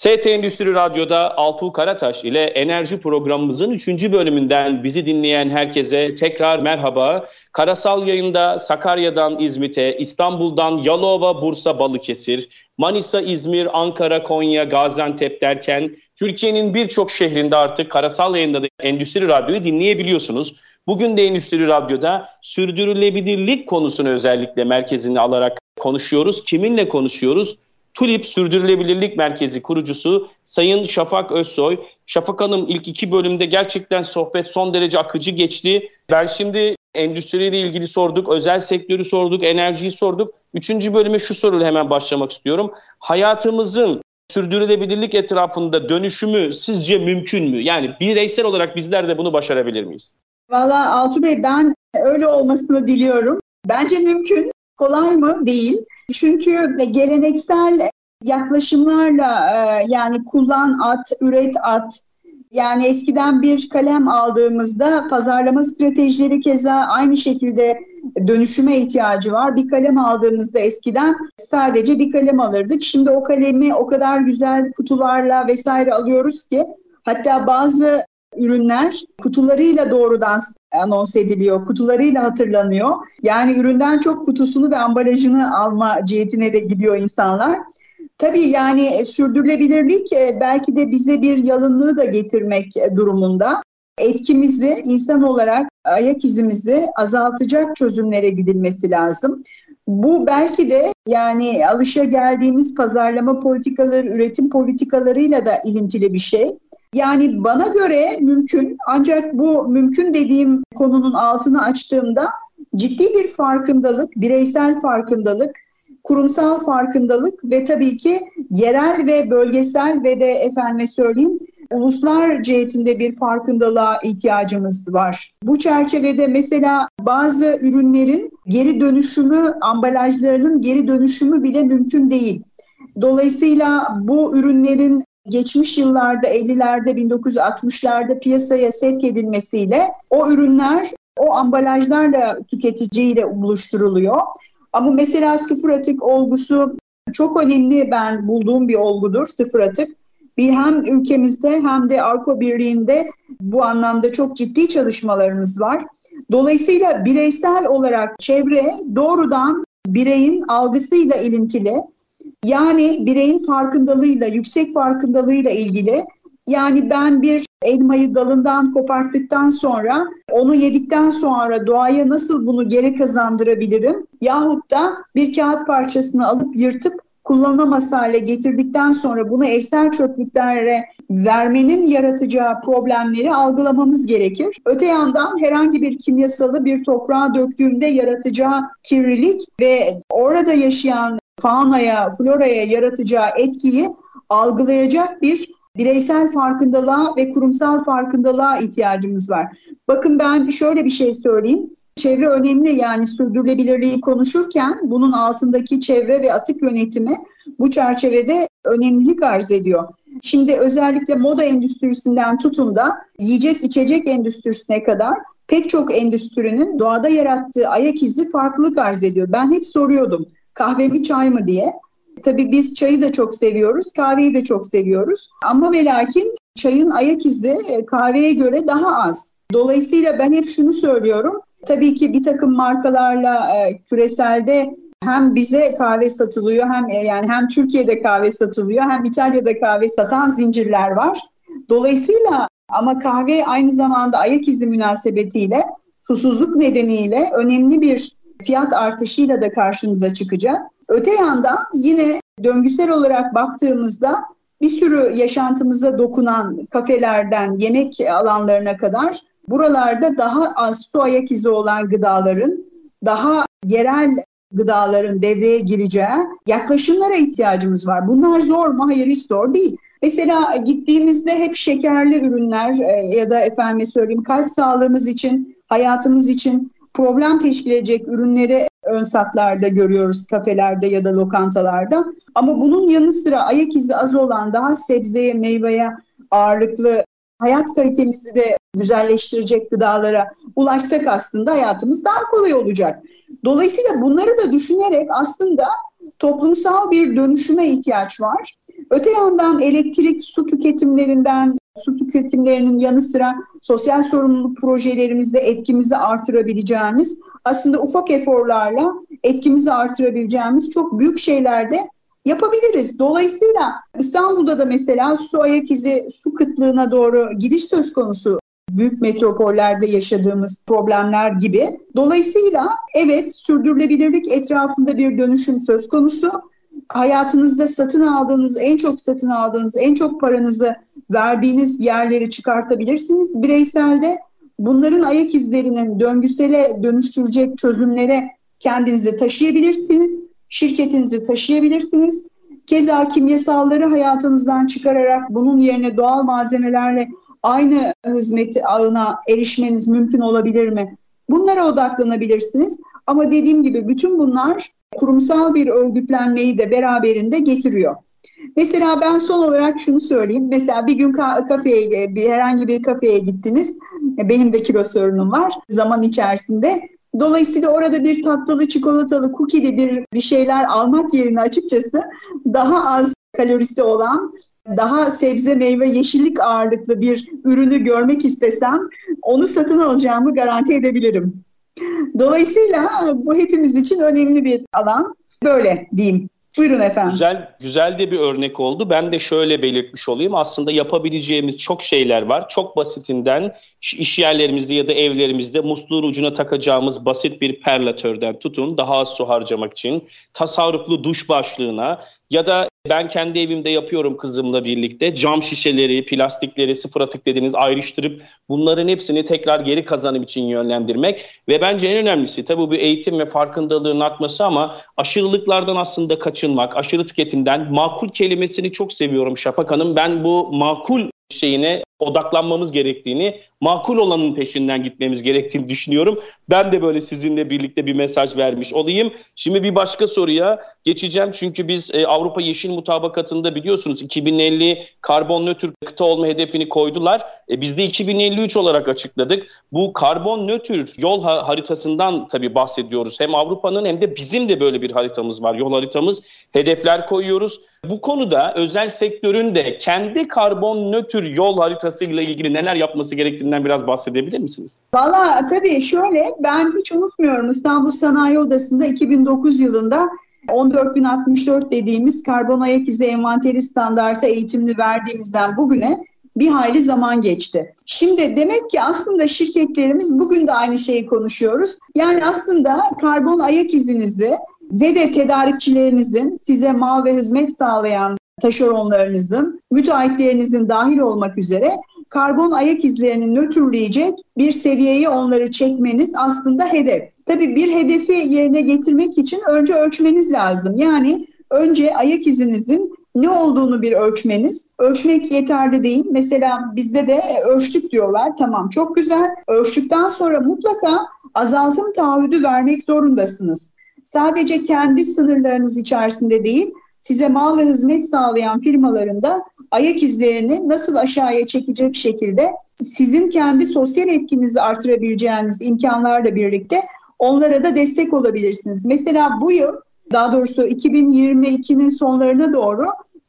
ST Endüstri Radyo'da Altuğ Karataş ile enerji programımızın 3. bölümünden bizi dinleyen herkese tekrar merhaba. Karasal yayında Sakarya'dan İzmit'e, İstanbul'dan Yalova, Bursa, Balıkesir, Manisa, İzmir, Ankara, Konya, Gaziantep derken Türkiye'nin birçok şehrinde artık karasal yayında da Endüstri Radyo'yu dinleyebiliyorsunuz. Bugün de Endüstri Radyo'da sürdürülebilirlik konusunu özellikle merkezini alarak konuşuyoruz. Kiminle konuşuyoruz? TULIP Sürdürülebilirlik Merkezi kurucusu Sayın Şafak Özsoy. Şafak Hanım ilk iki bölümde gerçekten sohbet son derece akıcı geçti. Ben şimdi endüstriyle ilgili sorduk, özel sektörü sorduk, enerjiyi sorduk. Üçüncü bölüme şu soruyla hemen başlamak istiyorum. Hayatımızın sürdürülebilirlik etrafında dönüşümü sizce mümkün mü? Yani bireysel olarak bizler de bunu başarabilir miyiz? Valla Altu Bey ben öyle olmasını diliyorum. Bence mümkün. Kolay mı? Değil. Çünkü geleneksel yaklaşımlarla e, yani kullan at, üret at, yani eskiden bir kalem aldığımızda pazarlama stratejileri keza aynı şekilde dönüşüme ihtiyacı var. Bir kalem aldığımızda eskiden sadece bir kalem alırdık. Şimdi o kalemi o kadar güzel kutularla vesaire alıyoruz ki hatta bazı ürünler kutularıyla doğrudan anons ediliyor, kutularıyla hatırlanıyor. Yani üründen çok kutusunu ve ambalajını alma cihetine de gidiyor insanlar. Tabii yani sürdürülebilirlik e, belki de bize bir yalınlığı da getirmek e, durumunda. Etkimizi insan olarak ayak izimizi azaltacak çözümlere gidilmesi lazım. Bu belki de yani alışa geldiğimiz pazarlama politikaları, üretim politikalarıyla da ilintili bir şey. Yani bana göre mümkün ancak bu mümkün dediğim konunun altını açtığımda ciddi bir farkındalık, bireysel farkındalık, kurumsal farkındalık ve tabii ki yerel ve bölgesel ve de efendime söyleyeyim uluslar cihetinde bir farkındalığa ihtiyacımız var. Bu çerçevede mesela bazı ürünlerin geri dönüşümü, ambalajlarının geri dönüşümü bile mümkün değil. Dolayısıyla bu ürünlerin geçmiş yıllarda 50'lerde 1960'larda piyasaya sevk edilmesiyle o ürünler o ambalajlarla tüketiciyle buluşturuluyor. Ama mesela sıfır atık olgusu çok önemli ben bulduğum bir olgudur sıfır atık. Bir hem ülkemizde hem de Avrupa Birliği'nde bu anlamda çok ciddi çalışmalarımız var. Dolayısıyla bireysel olarak çevre doğrudan bireyin algısıyla ilintili. Yani bireyin farkındalığıyla, yüksek farkındalığıyla ilgili. Yani ben bir elmayı dalından koparttıktan sonra onu yedikten sonra doğaya nasıl bunu geri kazandırabilirim? Yahut da bir kağıt parçasını alıp yırtıp kullanılamaz hale getirdikten sonra bunu evsel çöplüklere vermenin yaratacağı problemleri algılamamız gerekir. Öte yandan herhangi bir kimyasalı bir toprağa döktüğümde yaratacağı kirlilik ve orada yaşayan faunaya, floraya yaratacağı etkiyi algılayacak bir bireysel farkındalığa ve kurumsal farkındalığa ihtiyacımız var. Bakın ben şöyle bir şey söyleyeyim. Çevre önemli yani sürdürülebilirliği konuşurken bunun altındaki çevre ve atık yönetimi bu çerçevede önemlilik arz ediyor. Şimdi özellikle moda endüstrisinden tutun da yiyecek içecek endüstrisine kadar pek çok endüstrinin doğada yarattığı ayak izi farklılık arz ediyor. Ben hep soruyordum kahve mi çay mı diye. Tabii biz çayı da çok seviyoruz, kahveyi de çok seviyoruz. Ama ve lakin çayın ayak izi e, kahveye göre daha az. Dolayısıyla ben hep şunu söylüyorum. Tabii ki bir takım markalarla e, küreselde hem bize kahve satılıyor hem e, yani hem Türkiye'de kahve satılıyor hem İtalya'da kahve satan zincirler var. Dolayısıyla ama kahve aynı zamanda ayak izi münasebetiyle susuzluk nedeniyle önemli bir fiyat artışıyla da karşımıza çıkacak. Öte yandan yine döngüsel olarak baktığımızda bir sürü yaşantımıza dokunan kafelerden yemek alanlarına kadar buralarda daha az su ayak izi olan gıdaların, daha yerel gıdaların devreye gireceği yaklaşımlara ihtiyacımız var. Bunlar zor mu? Hayır hiç zor değil. Mesela gittiğimizde hep şekerli ürünler e, ya da efendim söyleyeyim kalp sağlığımız için, hayatımız için problem teşkil edecek ürünleri ön satlarda görüyoruz kafelerde ya da lokantalarda. Ama bunun yanı sıra ayak izi az olan daha sebzeye, meyveye ağırlıklı hayat kalitemizi de güzelleştirecek gıdalara ulaşsak aslında hayatımız daha kolay olacak. Dolayısıyla bunları da düşünerek aslında toplumsal bir dönüşüme ihtiyaç var. Öte yandan elektrik, su tüketimlerinden, su tüketimlerinin yanı sıra sosyal sorumluluk projelerimizde etkimizi artırabileceğimiz, aslında ufak eforlarla etkimizi artırabileceğimiz çok büyük şeyler de yapabiliriz. Dolayısıyla İstanbul'da da mesela su ayak izi, su kıtlığına doğru gidiş söz konusu büyük metropollerde yaşadığımız problemler gibi. Dolayısıyla evet sürdürülebilirlik etrafında bir dönüşüm söz konusu. Hayatınızda satın aldığınız, en çok satın aldığınız, en çok paranızı verdiğiniz yerleri çıkartabilirsiniz bireyselde. Bunların ayak izlerinin döngüsele dönüştürecek çözümlere kendinizi taşıyabilirsiniz. Şirketinizi taşıyabilirsiniz. Keza kimyasalları hayatınızdan çıkararak bunun yerine doğal malzemelerle aynı hizmet ağına erişmeniz mümkün olabilir mi? Bunlara odaklanabilirsiniz. Ama dediğim gibi bütün bunlar kurumsal bir örgütlenmeyi de beraberinde getiriyor. Mesela ben son olarak şunu söyleyeyim. Mesela bir gün kafeye, bir herhangi bir kafeye gittiniz. Benim de kilo sorunum var zaman içerisinde. Dolayısıyla orada bir tatlılı, çikolatalı, kukili bir, bir şeyler almak yerine açıkçası daha az kalorisi olan daha sebze, meyve, yeşillik ağırlıklı bir ürünü görmek istesem onu satın alacağımı garanti edebilirim. Dolayısıyla bu hepimiz için önemli bir alan. Böyle diyeyim. Buyurun efendim. Güzel, güzel de bir örnek oldu. Ben de şöyle belirtmiş olayım. Aslında yapabileceğimiz çok şeyler var. Çok basitinden iş yerlerimizde ya da evlerimizde musluğun ucuna takacağımız basit bir perlatörden tutun daha az su harcamak için tasarruflu duş başlığına ya da ben kendi evimde yapıyorum kızımla birlikte. Cam şişeleri, plastikleri sıfır atık dediğiniz ayrıştırıp bunların hepsini tekrar geri kazanım için yönlendirmek. Ve bence en önemlisi tabii bu eğitim ve farkındalığın artması ama aşırılıklardan aslında kaçınmak, aşırı tüketimden makul kelimesini çok seviyorum Şafak Hanım. Ben bu makul şeyine odaklanmamız gerektiğini, makul olanın peşinden gitmemiz gerektiğini düşünüyorum. Ben de böyle sizinle birlikte bir mesaj vermiş olayım. Şimdi bir başka soruya geçeceğim. Çünkü biz e, Avrupa Yeşil Mutabakatı'nda biliyorsunuz 2050 karbon nötr kıta olma hedefini koydular. E, biz de 2053 olarak açıkladık. Bu karbon nötr yol ha- haritasından tabii bahsediyoruz. Hem Avrupa'nın hem de bizim de böyle bir haritamız var. Yol haritamız. Hedefler koyuyoruz. Bu konuda özel sektörün de kendi karbon nötr yol haritasıyla ilgili neler yapması gerektiğinden biraz bahsedebilir misiniz? Valla tabii şöyle ben hiç unutmuyorum İstanbul Sanayi Odası'nda 2009 yılında 14.064 dediğimiz karbon ayak izi envanteri standartı eğitimini verdiğimizden bugüne bir hayli zaman geçti. Şimdi demek ki aslında şirketlerimiz bugün de aynı şeyi konuşuyoruz. Yani aslında karbon ayak izinizi ve de tedarikçilerinizin size mal ve hizmet sağlayan taşeronlarınızın, müteahhitlerinizin dahil olmak üzere karbon ayak izlerini nötrleyecek bir seviyeye onları çekmeniz aslında hedef. Tabii bir hedefi yerine getirmek için önce ölçmeniz lazım. Yani önce ayak izinizin ne olduğunu bir ölçmeniz. Ölçmek yeterli değil. Mesela bizde de ölçtük diyorlar. Tamam çok güzel. Ölçtükten sonra mutlaka azaltım taahhüdü vermek zorundasınız. Sadece kendi sınırlarınız içerisinde değil, size mal ve hizmet sağlayan firmalarında ayak izlerini nasıl aşağıya çekecek şekilde sizin kendi sosyal etkinizi artırabileceğiniz imkanlarla birlikte onlara da destek olabilirsiniz. Mesela bu yıl daha doğrusu 2022'nin sonlarına doğru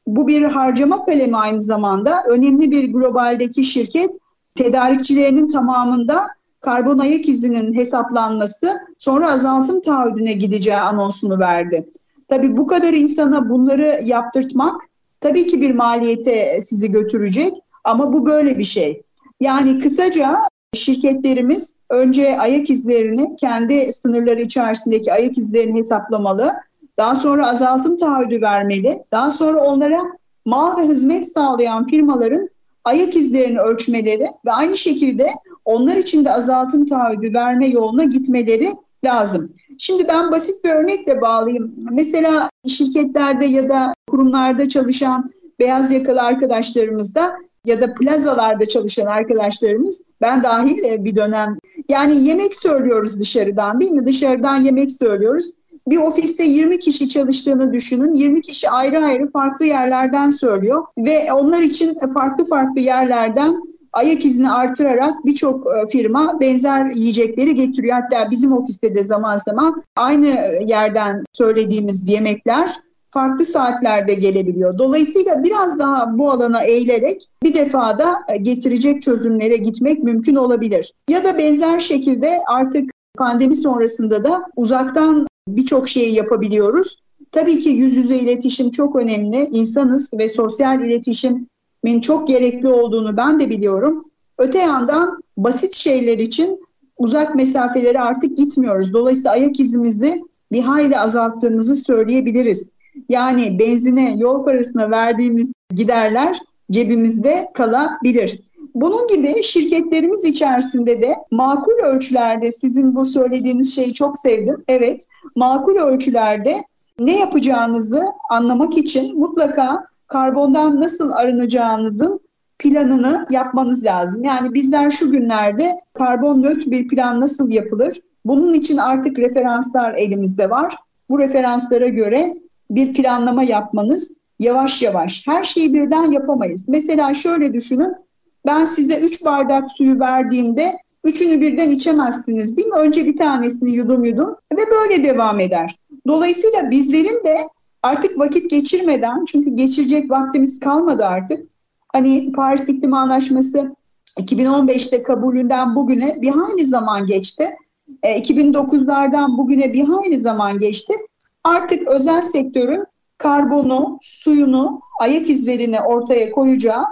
bu bir harcama kalemi aynı zamanda önemli bir globaldeki şirket tedarikçilerinin tamamında karbon ayak izinin hesaplanması sonra azaltım taahhüdüne gideceği anonsunu verdi. Tabii bu kadar insana bunları yaptırtmak tabii ki bir maliyete sizi götürecek ama bu böyle bir şey. Yani kısaca şirketlerimiz önce ayak izlerini kendi sınırları içerisindeki ayak izlerini hesaplamalı. daha sonra azaltım taahhüdü vermeli, daha sonra onlara mal ve hizmet sağlayan firmaların ayak izlerini ölçmeleri ve aynı şekilde onlar için de azaltım taahhüdü verme yoluna gitmeleri lazım. Şimdi ben basit bir örnekle bağlayayım. Mesela şirketlerde ya da kurumlarda çalışan beyaz yakalı arkadaşlarımızda ya da plazalarda çalışan arkadaşlarımız ben dahil e, bir dönem yani yemek söylüyoruz dışarıdan değil mi? Dışarıdan yemek söylüyoruz. Bir ofiste 20 kişi çalıştığını düşünün. 20 kişi ayrı ayrı farklı yerlerden söylüyor ve onlar için farklı farklı yerlerden ayak izini artırarak birçok e, firma benzer yiyecekleri getiriyor. Hatta bizim ofiste de zaman zaman aynı yerden söylediğimiz yemekler farklı saatlerde gelebiliyor. Dolayısıyla biraz daha bu alana eğilerek bir defada e, getirecek çözümlere gitmek mümkün olabilir. Ya da benzer şekilde artık pandemi sonrasında da uzaktan birçok şeyi yapabiliyoruz. Tabii ki yüz yüze iletişim çok önemli. İnsanız ve sosyal iletişimin çok gerekli olduğunu ben de biliyorum. Öte yandan basit şeyler için uzak mesafelere artık gitmiyoruz. Dolayısıyla ayak izimizi bir hayli azalttığımızı söyleyebiliriz. Yani benzine, yol parasına verdiğimiz giderler cebimizde kalabilir. Bunun gibi şirketlerimiz içerisinde de makul ölçülerde sizin bu söylediğiniz şeyi çok sevdim. Evet, makul ölçülerde ne yapacağınızı anlamak için mutlaka karbondan nasıl arınacağınızın planını yapmanız lazım. Yani bizler şu günlerde karbon nötr bir plan nasıl yapılır? Bunun için artık referanslar elimizde var. Bu referanslara göre bir planlama yapmanız yavaş yavaş. Her şeyi birden yapamayız. Mesela şöyle düşünün. Ben size 3 bardak suyu verdiğimde üçünü birden içemezsiniz değil mi? Önce bir tanesini yudum yudum ve böyle devam eder. Dolayısıyla bizlerin de artık vakit geçirmeden çünkü geçirecek vaktimiz kalmadı artık. Hani Paris İklim Anlaşması 2015'te kabulünden bugüne bir hayli zaman geçti. 2009'lardan e, bugüne bir hayli zaman geçti. Artık özel sektörün karbonu, suyunu, ayak izlerini ortaya koyacağı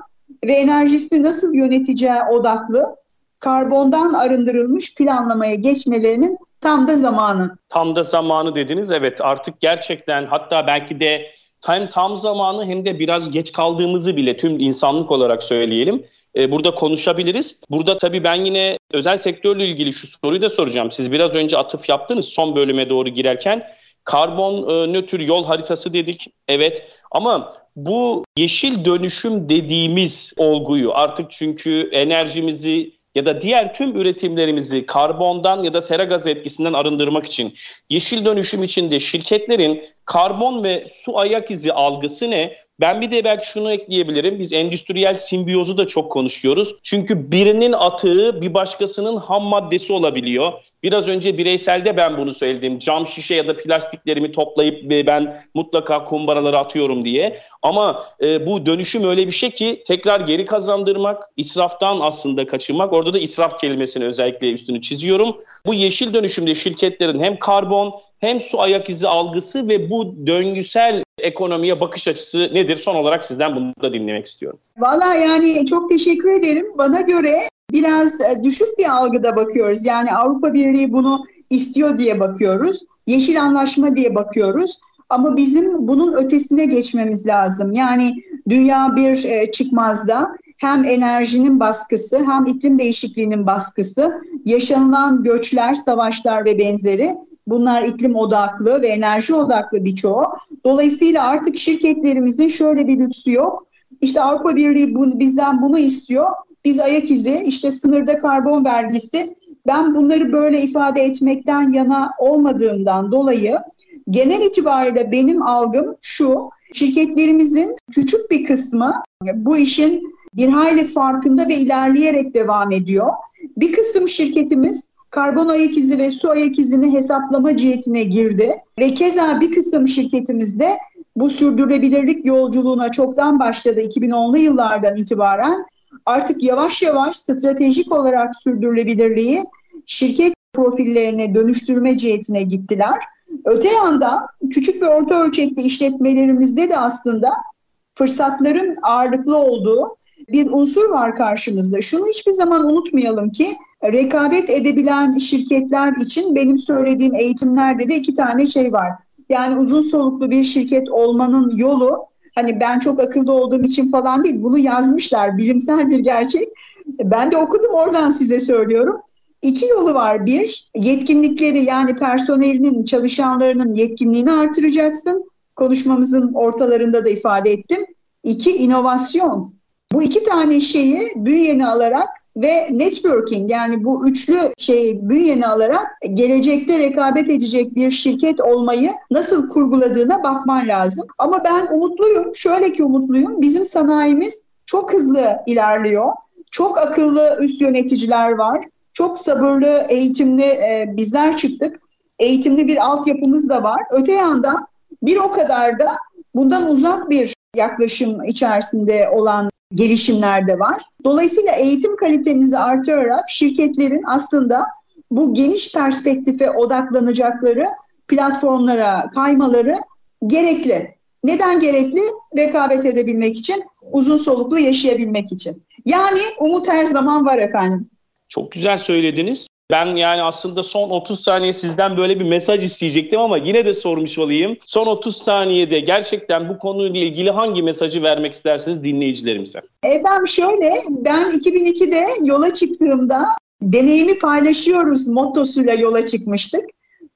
ve enerjisini nasıl yöneteceği odaklı karbondan arındırılmış planlamaya geçmelerinin tam da zamanı. Tam da zamanı dediniz. Evet artık gerçekten hatta belki de hem tam zamanı hem de biraz geç kaldığımızı bile tüm insanlık olarak söyleyelim. Ee, burada konuşabiliriz. Burada tabii ben yine özel sektörle ilgili şu soruyu da soracağım. Siz biraz önce atıf yaptınız son bölüme doğru girerken. Karbon e, nötr yol haritası dedik. Evet ama bu yeşil dönüşüm dediğimiz olguyu artık çünkü enerjimizi ya da diğer tüm üretimlerimizi karbondan ya da sera gazı etkisinden arındırmak için yeşil dönüşüm içinde şirketlerin karbon ve su ayak izi algısı ne? Ben bir de belki şunu ekleyebilirim. Biz endüstriyel simbiyozu da çok konuşuyoruz. Çünkü birinin atığı bir başkasının ham maddesi olabiliyor. Biraz önce bireyselde ben bunu söyledim. Cam şişe ya da plastiklerimi toplayıp ben mutlaka kumbaralara atıyorum diye. Ama e, bu dönüşüm öyle bir şey ki tekrar geri kazandırmak, israftan aslında kaçınmak. Orada da israf kelimesini özellikle üstünü çiziyorum. Bu yeşil dönüşümde şirketlerin hem karbon hem su ayak izi algısı ve bu döngüsel ekonomiye bakış açısı nedir? Son olarak sizden bunu da dinlemek istiyorum. Valla yani çok teşekkür ederim. Bana göre biraz e, düşük bir algıda bakıyoruz. Yani Avrupa Birliği bunu istiyor diye bakıyoruz. Yeşil anlaşma diye bakıyoruz. Ama bizim bunun ötesine geçmemiz lazım. Yani dünya bir e, çıkmazda hem enerjinin baskısı hem iklim değişikliğinin baskısı, yaşanılan göçler, savaşlar ve benzeri bunlar iklim odaklı ve enerji odaklı birçoğu. Dolayısıyla artık şirketlerimizin şöyle bir lüksü yok. İşte Avrupa Birliği bu, bizden bunu istiyor. Biz ayak izi, işte sınırda karbon vergisi. Ben bunları böyle ifade etmekten yana olmadığımdan dolayı genel itibariyle benim algım şu. Şirketlerimizin küçük bir kısmı bu işin bir hayli farkında ve ilerleyerek devam ediyor. Bir kısım şirketimiz karbon ayak izi ve su ayak izini hesaplama cihetine girdi ve keza bir kısım şirketimizde bu sürdürülebilirlik yolculuğuna çoktan başladı 2010'lu yıllardan itibaren artık yavaş yavaş stratejik olarak sürdürülebilirliği şirket profillerine dönüştürme cihetine gittiler. Öte yandan küçük ve orta ölçekli işletmelerimizde de aslında fırsatların ağırlıklı olduğu bir unsur var karşımızda. Şunu hiçbir zaman unutmayalım ki rekabet edebilen şirketler için benim söylediğim eğitimlerde de iki tane şey var. Yani uzun soluklu bir şirket olmanın yolu hani ben çok akıllı olduğum için falan değil bunu yazmışlar bilimsel bir gerçek. Ben de okudum oradan size söylüyorum. İki yolu var. Bir, yetkinlikleri yani personelinin, çalışanlarının yetkinliğini artıracaksın. Konuşmamızın ortalarında da ifade ettim. İki, inovasyon. Bu iki tane şeyi bünyeni alarak ve networking yani bu üçlü şeyi bünyeni alarak gelecekte rekabet edecek bir şirket olmayı nasıl kurguladığına bakman lazım. Ama ben umutluyum. Şöyle ki umutluyum. Bizim sanayimiz çok hızlı ilerliyor. Çok akıllı üst yöneticiler var. Çok sabırlı, eğitimli e, bizler çıktık. Eğitimli bir altyapımız da var. Öte yandan bir o kadar da bundan uzak bir yaklaşım içerisinde olan gelişimler de var. Dolayısıyla eğitim kalitemizi artırarak şirketlerin aslında bu geniş perspektife odaklanacakları platformlara kaymaları gerekli. Neden gerekli? Rekabet edebilmek için, uzun soluklu yaşayabilmek için. Yani umut her zaman var efendim. Çok güzel söylediniz. Ben yani aslında son 30 saniye sizden böyle bir mesaj isteyecektim ama yine de sormuş olayım. Son 30 saniyede gerçekten bu konuyla ilgili hangi mesajı vermek istersiniz dinleyicilerimize? Efendim şöyle ben 2002'de yola çıktığımda deneyimi paylaşıyoruz mottosuyla yola çıkmıştık.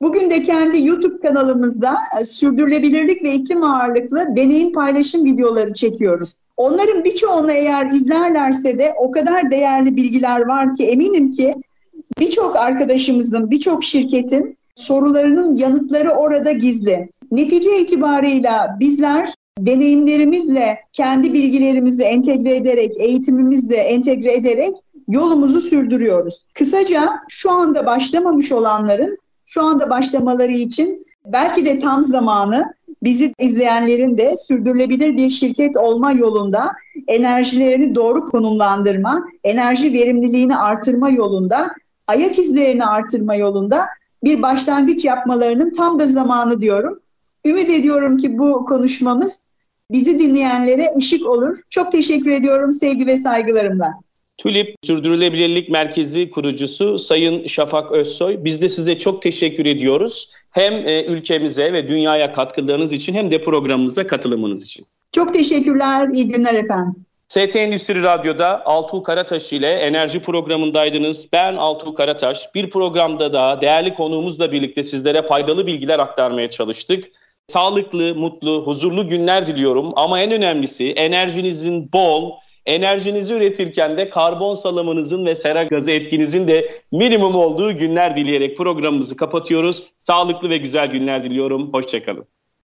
Bugün de kendi YouTube kanalımızda e, sürdürülebilirlik ve iklim ağırlıklı deneyim paylaşım videoları çekiyoruz. Onların birçoğunu eğer izlerlerse de o kadar değerli bilgiler var ki eminim ki birçok arkadaşımızın, birçok şirketin sorularının yanıtları orada gizli. Netice itibarıyla bizler deneyimlerimizle, kendi bilgilerimizi entegre ederek, eğitimimizle entegre ederek yolumuzu sürdürüyoruz. Kısaca şu anda başlamamış olanların şu anda başlamaları için belki de tam zamanı bizi izleyenlerin de sürdürülebilir bir şirket olma yolunda enerjilerini doğru konumlandırma, enerji verimliliğini artırma yolunda, ayak izlerini artırma yolunda bir başlangıç yapmalarının tam da zamanı diyorum. Ümit ediyorum ki bu konuşmamız bizi dinleyenlere ışık olur. Çok teşekkür ediyorum sevgi ve saygılarımla. TÜLİP Sürdürülebilirlik Merkezi kurucusu Sayın Şafak Özsoy. Biz de size çok teşekkür ediyoruz. Hem e, ülkemize ve dünyaya katkılarınız için hem de programımıza katılımınız için. Çok teşekkürler. İyi günler efendim. ST Endüstri Radyo'da Altuğ Karataş ile enerji programındaydınız. Ben Altuğ Karataş. Bir programda da değerli konuğumuzla birlikte sizlere faydalı bilgiler aktarmaya çalıştık. Sağlıklı, mutlu, huzurlu günler diliyorum. Ama en önemlisi enerjinizin bol, enerjinizi üretirken de karbon salımınızın ve sera gazı etkinizin de minimum olduğu günler dileyerek programımızı kapatıyoruz. Sağlıklı ve güzel günler diliyorum. Hoşçakalın.